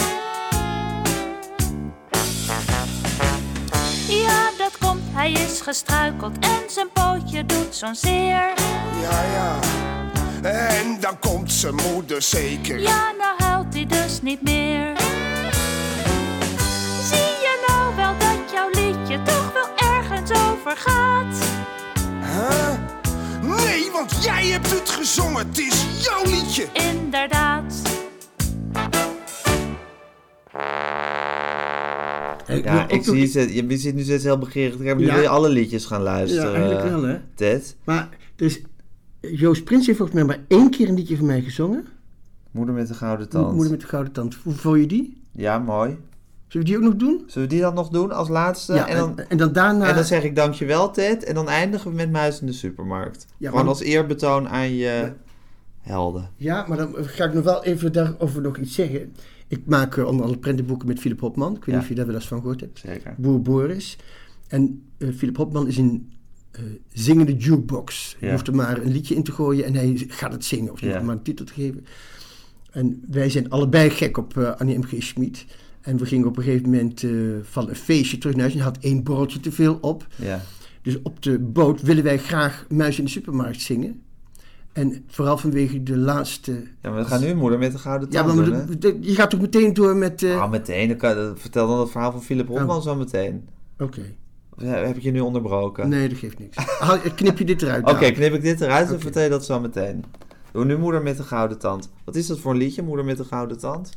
Ja, dat komt, hij is gestruikeld en zijn pootje doet zo'n zeer. Ja, ja. En dan komt zijn moeder zeker. Ja, nou huilt hij dus niet meer. Zie je nou wel dat jouw liedje toch wel ergens over gaat? Huh? Nee, want jij hebt het gezongen. Het is jouw liedje. Inderdaad. Ja, ik zie ze, je zit nu steeds heel begeerig. Ik heb nu Ja. wil je alle liedjes gaan luisteren. Ja, eigenlijk wel, hè? Ted, Maar is... Joost Prins heeft volgens mij maar één keer een liedje van mij gezongen. moeder met de gouden tand. Moeder met de gouden tand. Hoe vond je die? Ja, mooi. Zullen we die ook nog doen? Zullen we die dan nog doen als laatste? ja, en, dan, en, dan daarna... en dan zeg ik dankjewel, Ted. En dan eindigen we met Muis in de supermarkt. Ja, Gewoon als eerbetoon aan je helden. Ja, maar dan ga ik nog wel even daarover nog iets zeggen. Ik maak eh, onder andere prentenboeken met Philip Hopman. Ik weet niet of je daar wel eens van gehoord hebt. Zeker. Boer Boris. En eh Philip Hopman is een eh, zingende jukebox. Je Ja. hoeft er maar een liedje in te gooien en hij gaat het zingen. Of je Ja. hoeft maar een titel te geven. En wij zijn allebei gek op eh, Annie M. G. Schmid. En we gingen op een gegeven moment eh, van een feestje terug naar huis. En had één borreltje te veel op. Ja. Dus op de boot willen wij graag Muis in de supermarkt zingen. En vooral vanwege de laatste... ja, maar we gaan nu moeder met de gouden Ja, tand maar de- de- je gaat toch meteen door met... Ah, meteen. Dan kan, dan- vertel dan het verhaal van Philip Hopman zo meteen. Oké. Heb ik je nu onderbroken? Nee, dat geeft niks. Haal- knip je dit eruit? Oké, nou? knip ik dit eruit en vertel je dat zo meteen. Doe nu Moeder met de Gouden Tand. Wat is dat voor een liedje, Moeder met de Gouden Tand?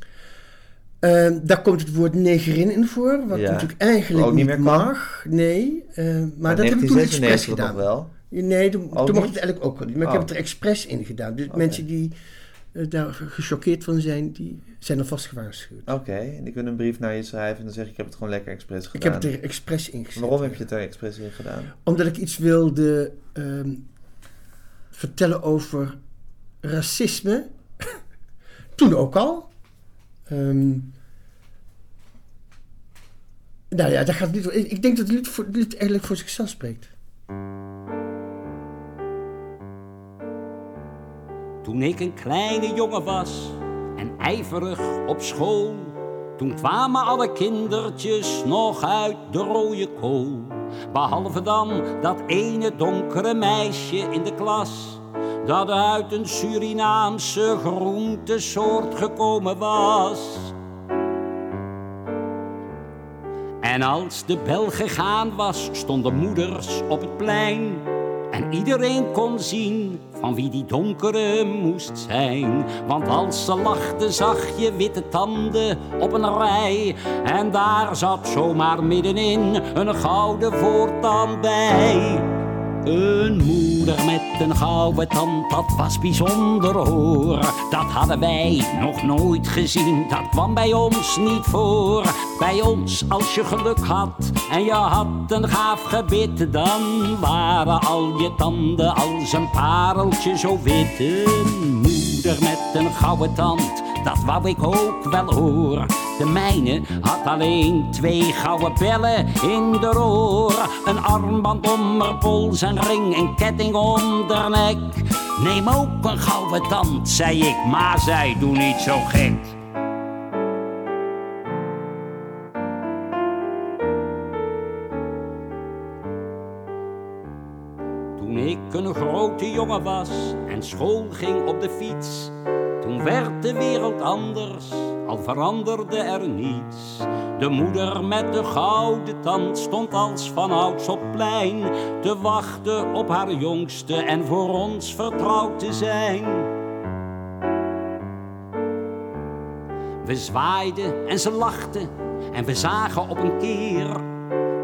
Ehm, daar komt het woord negerin in voor, wat Ja. natuurlijk eigenlijk Ook niet meer kan? mag. Nee, eh, maar dat heb ik toen expres 1996 gedaan. nog wel. Nee, toen, mocht het eigenlijk ook wel niet. Maar Oh. ik heb het er expres in gedaan. Dus mensen die daar gechoqueerd van zijn, die zijn alvast gewaarschuwd. Oké, en ik wil een brief naar je schrijven en dan zeg ik, ik heb het gewoon lekker expres Ik gedaan. heb het er expres in gezet. Waarom heb je het er expres in gedaan? Omdat ik iets wilde ehm, vertellen over racisme. <laughs> Toen ook al. Ehm, nou ja, daar gaat het niet. Ik ik denk dat het lied, voor, het lied eigenlijk voor zichzelf spreekt. Toen ik een kleine jongen was en ijverig op school, toen kwamen alle kindertjes nog uit de rode kool. Behalve dan dat ene donkere meisje in de klas, dat uit een Surinaamse groentesoort gekomen was. En als de bel gegaan was, stonden moeders op het plein. En iedereen kon zien van wie die donkere moest zijn. Want als ze lachte zag je witte tanden op een rij. En daar zat zomaar middenin een gouden voortand bij. Een moeder met een gouden tand, dat was bijzonder hoor. Dat hadden wij nog nooit gezien, dat kwam bij ons niet voor. Bij ons, als je geluk had en je had een gaaf gebit, dan waren al je tanden als een pareltje zo wit. Een moeder met een gouden tand, dat wou ik ook wel hoor. De mijne had alleen twee gouden bellen in de oor. Een armband om haar pols, een ring, een ketting om haar nek. Neem ook een gouden tand, zei ik, maar zij doe niet zo gek. Toen ik een grote jongen was en school ging op de fiets, werd de wereld anders, al veranderde er niets. De moeder met de gouden tand stond als vanouds op plein te wachten op haar jongste en voor ons vertrouwd te zijn. We zwaaiden en ze lachten en we zagen op een keer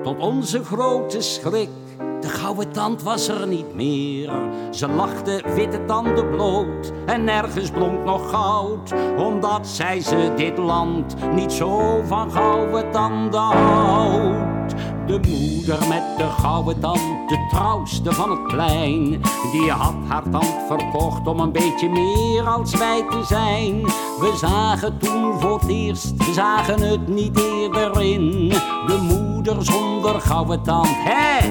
tot onze grote schrik. De gouden tand was er niet meer. Ze lachte witte tanden bloot en nergens blonk nog goud. Omdat zij ze dit land niet zo van gouden tanden houdt. De moeder met de gouden tand, de trouwste van het plein. Die had haar tand verkocht om een beetje meer als wij te zijn. We zagen toen voor het eerst, we zagen het niet eerder in. De moeder zonder gouden tand, hè,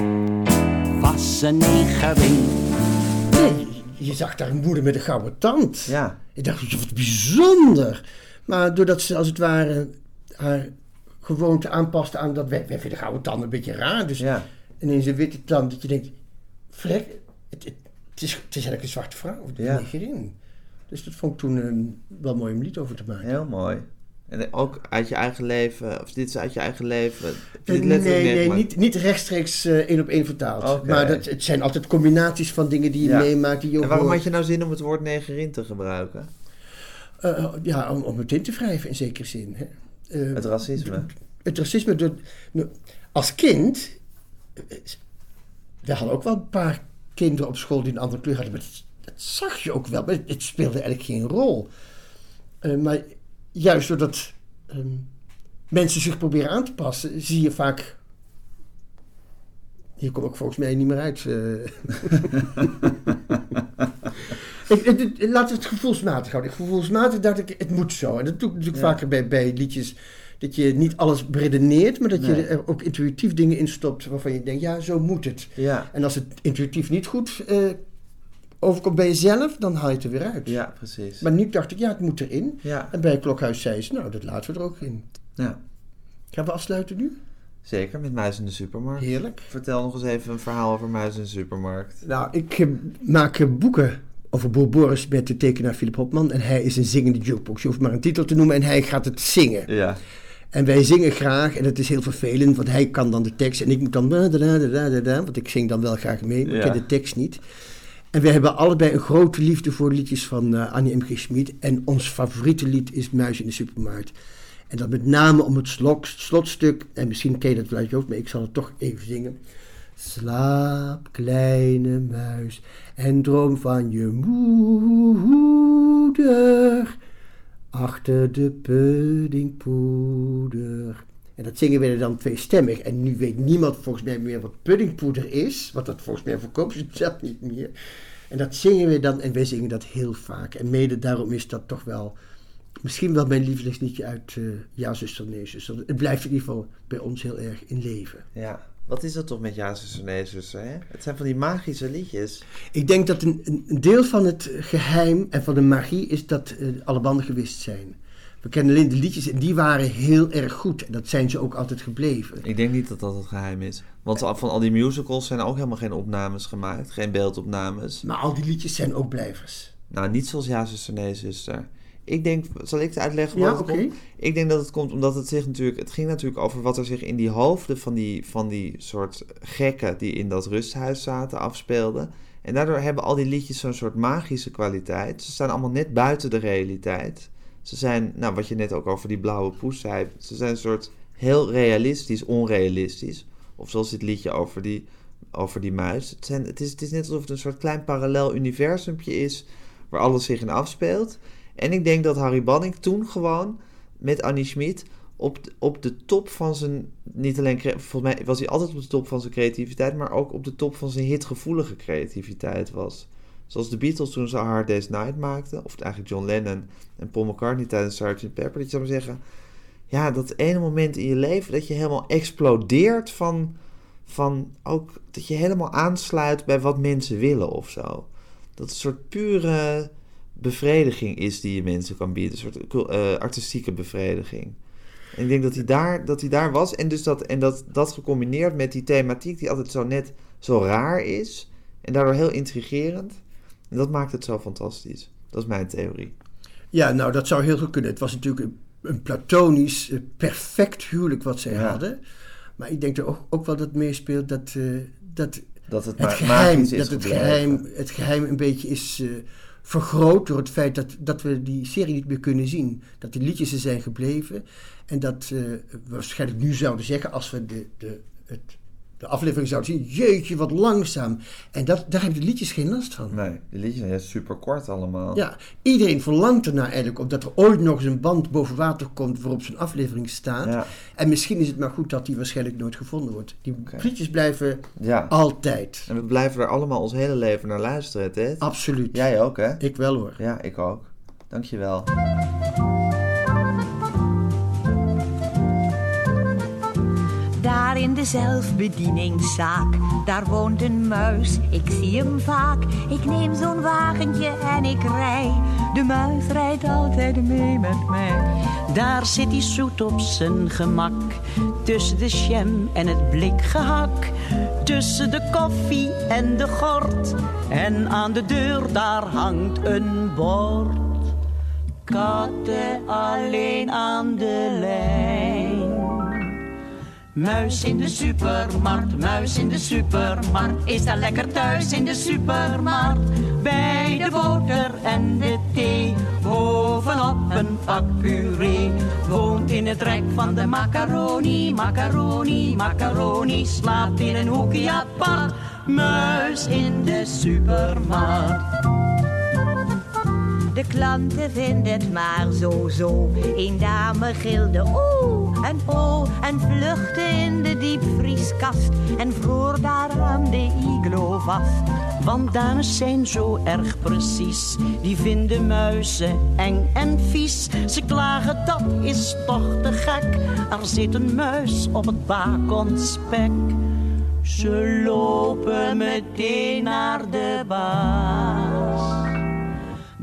was een negerin. Nee, je zag daar een moeder met een gouden tand. Ja. Ik dacht, wat bijzonder. Maar doordat ze als het ware haar gewoonte aanpaste aan dat... Wij, wij vinden gouden tanden een beetje raar. Dus Ja. ineens een witte tand dat je denkt... Vrek, het, het, het is, het is eigenlijk een zwarte vrouw. Ja. erin. Dus dat vond ik toen eh, wel mooi om een lied over te maken. Heel mooi. En ook uit je eigen leven, of dit is uit je eigen leven. Dit letterlijk nee, nee, niet, niet rechtstreeks eh, één op één vertaald. Maar dat, het zijn altijd combinaties van dingen die je Ja. meemaakt. Die je En waarom hoort. had je nou zin om het woord negerin te gebruiken? Eh, ja, om, om het in te wrijven in zekere zin. Hè. Eh, Het racisme. het racisme. nou, als kind. We hadden ook wel een paar kinderen op school die een andere kleur hadden. Maar dat, dat zag je ook wel. Maar het, speelde eigenlijk geen rol. Maar juist doordat ehm, mensen zich proberen aan te passen, zie je vaak. Hier kom ik volgens mij niet meer uit. eh. <laughs> ik, het- we het gevoelsmatig houden. Gevoelsmatig dacht ik, het moet zo. En dat doe ik natuurlijk Ja. vaker bij, bij liedjes. Dat je niet alles beredeneert, maar dat je er ook intuïtief dingen in stopt waarvan je denkt, ja, zo moet het. Ja, En als het intuïtief niet goed eh, overkomt bij jezelf, dan haal je het er weer uit. ja precies. Maar nu dacht ik, ja, het moet erin. Ja, En bij het klokhuis zei ze, nou, dat laten we er ook in. ja, Gaan we afsluiten nu? zeker. Met Muis in de Supermarkt. Heerlijk. Vertel nog eens even een verhaal over Muis in de Supermarkt. Nou, ik eh, maak eh, boeken over Boer Boris met de tekenaar Philip Hopman. En hij is een zingende jukebox. Je hoeft maar een titel te noemen en hij gaat het zingen. Ja, En wij zingen graag, en het is heel vervelend, want hij kan dan de tekst en ik moet dan. da, da, da, da, da, da, Want ik zing dan wel graag mee, maar ik ken de tekst niet. En wij hebben allebei een grote liefde voor liedjes van eh, Annie M. G. Schmid. En ons favoriete lied is Muis in de Supermarkt. En dat met name om het slotstuk, en misschien ken je dat uit je maar ik zal het toch even zingen. Slaap, kleine muis, en droom van je moeder achter de puddingpoeder. En dat zingen we dan tweestemmig. En nu weet niemand volgens mij meer wat puddingpoeder is. Want dat volgens mij verkoopt ze zelf niet meer. En dat zingen we dan. En wij zingen dat heel vaak. En mede daarom is dat toch wel... Misschien wel mijn lievelingsliedje uit eh Ja, zuster, nee, zuster. Het blijft in ieder geval bij ons heel erg in leven. Ja. Wat is dat toch met Ja, zuster, nee, zuster, hè? Het zijn van die magische liedjes. Ik denk dat een, een een deel van het geheim en van de magie is dat eh, alle banden gewist zijn. We kennen alleen de liedjes en die waren heel erg goed. En dat zijn ze ook altijd gebleven. Ik denk niet dat dat het geheim is. Want van al die musicals zijn ook helemaal geen opnames gemaakt. Geen beeldopnames. Maar al die liedjes zijn ook blijvers. Nou, niet zoals Ja, zuster, nee, zuster. Ik denk, zal ik het uitleggen? Ja, oké. Ik denk dat het komt omdat het zich natuurlijk... Het ging natuurlijk over wat er zich in die hoofden van die, van die soort gekken... die in dat rusthuis zaten, afspeelde. En daardoor hebben al die liedjes zo'n soort magische kwaliteit. Ze staan allemaal net buiten de realiteit. Ze zijn, nou, wat je net ook over die blauwe poes zei... Ze zijn een soort heel realistisch, onrealistisch. Of zoals dit liedje over die, over die muis. Het, zijn, het, is, het is net alsof het een soort klein parallel universumpje is... waar alles zich in afspeelt... En ik denk dat Harry Banning toen gewoon met Annie Schmid op, op de top van zijn, niet alleen, volgens mij was hij altijd op de top van zijn creativiteit, maar ook op de top van zijn hitgevoelige creativiteit was. Zoals de Beatles toen ze Hard Day's Night maakten, of eigenlijk John Lennon en Paul McCartney tijdens Sgt. Pepper, dat je zou zeggen, ja, dat ene moment in je leven dat je helemaal explodeert van, van ook dat je helemaal aansluit bij wat mensen willen of zo. Dat een soort pure bevrediging is die je mensen kan bieden. Een soort eh, artistieke bevrediging. Ik denk dat hij daar, dat hij daar was. En, dus dat, en dat, dat gecombineerd met die thematiek die altijd zo net zo raar is. En daardoor heel intrigerend. En dat maakt het zo fantastisch. Dat is mijn theorie. Ja, nou, dat zou heel goed kunnen. Het was natuurlijk een, een platonisch, eh, perfect huwelijk wat zij Ja. hadden. Maar ik denk er ook, ook wel dat meespeelt dat, eh, dat Dat het, geheim, is dat het, gebleven. geheim, het geheim een beetje is eh, vergroot door het feit dat, dat we die serie niet meer kunnen zien. Dat die liedjes er zijn gebleven. En dat we waarschijnlijk nu zouden zeggen, als we de, de, het, de aflevering zouden zien, jeetje, wat langzaam. En dat, daar hebben de liedjes geen last van. Nee, de liedjes zijn super kort allemaal. Ja, iedereen verlangt ernaar eigenlijk, omdat er ooit nog eens een band boven water komt waarop zo'n aflevering staat. Ja. En misschien is het maar goed dat die waarschijnlijk nooit gevonden wordt. Die liedjes blijven Ja. altijd. En we blijven er allemaal ons hele leven naar luisteren, Ted. Absoluut. Jij ook, hè? Ik wel hoor. Ja, ik ook. Dankjewel. Daar in de zelfbedieningszaak, daar woont een muis. Ik zie hem vaak. Ik neem zo'n wagentje en ik rij. De muis rijdt altijd mee met mij. Daar zit hij zoet op zijn gemak. Tussen de jam en het blikgehak. Tussen de koffie en de gort. En aan de deur daar hangt een bord. Katten alleen aan de lijn. Muis in de supermarkt, muis in de supermarkt. Is daar lekker thuis in de supermarkt. Bij de boter en de thee. Bovenop een pak puree. Woont in het rek van de macaroni, macaroni, macaroni. Slaapt in een hoekje apart. Muis in de supermarkt. De klanten vinden het maar zo zo. Een dame gilde oeh en oh en vluchtte in de diepvrieskast en vroor daar aan de iglo vast. Want dames zijn zo erg precies, die vinden muizen eng en vies. Ze klagen dat is toch te gek, er zit een muis op het bakonspek. Ze lopen meteen naar de baas.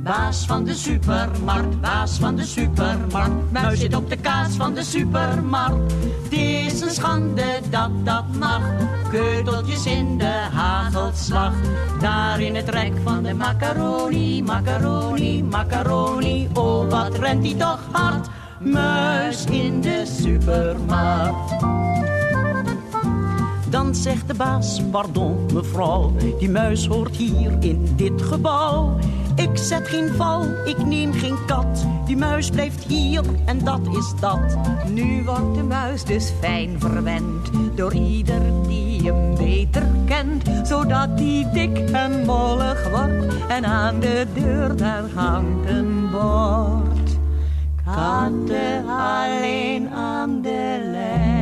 Baas van de supermarkt, baas van de supermarkt. Muis zit op de kaas van de supermarkt. Het is een schande dat dat mag. Keuteltjes in de hagelslag. Daar in het rek van de macaroni, macaroni, macaroni. Oh, wat rent die toch hard. muis in de supermarkt. Dan zegt de baas, pardon mevrouw, die muis hoort hier in dit gebouw. Ik zet geen val, ik neem geen kat, die muis blijft hier en dat is dat. Nu wordt de muis dus fijn verwend door ieder die hem beter kent, zodat hij dik en mollig wordt en aan de deur daar hangt een bord. Katten alleen aan de lijn.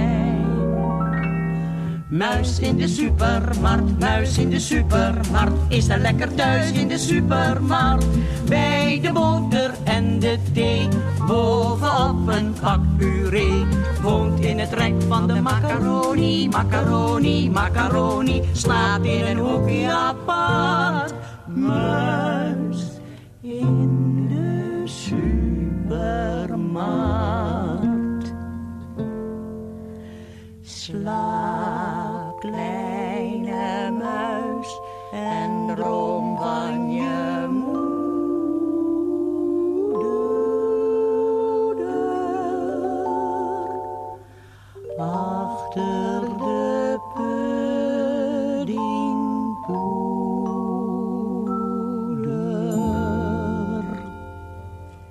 Muis in de supermarkt, muis in de supermarkt, is er lekker thuis in de supermarkt. Bij de boter en de thee, bovenop een pak puree. Woont in het rijk van de macaroni, macaroni, macaroni, slaapt in een hoekje apart. Muis in de supermarkt. Slaap, kleine muis, en droom van je moeder. Achter de puddingpoeder.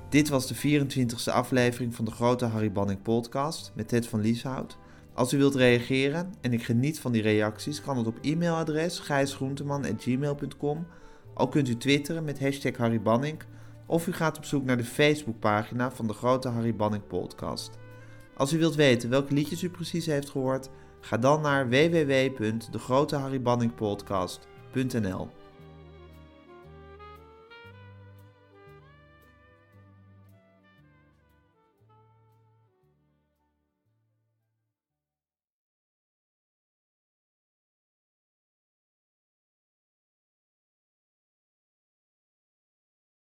Dit was de 24e aflevering van de Grote Harry Banning podcast met Ted van Lieshout. Als u wilt reageren, en ik geniet van die reacties, kan het op e-mailadres gijsgroenteman.gmail.com. Ook kunt u twitteren met hashtag Harry Banning, of u gaat op zoek naar de Facebookpagina van de Grote Harry Banning podcast. Als u wilt weten welke liedjes u precies heeft gehoord, ga dan naar www.degroteharrybanningpodcast.nl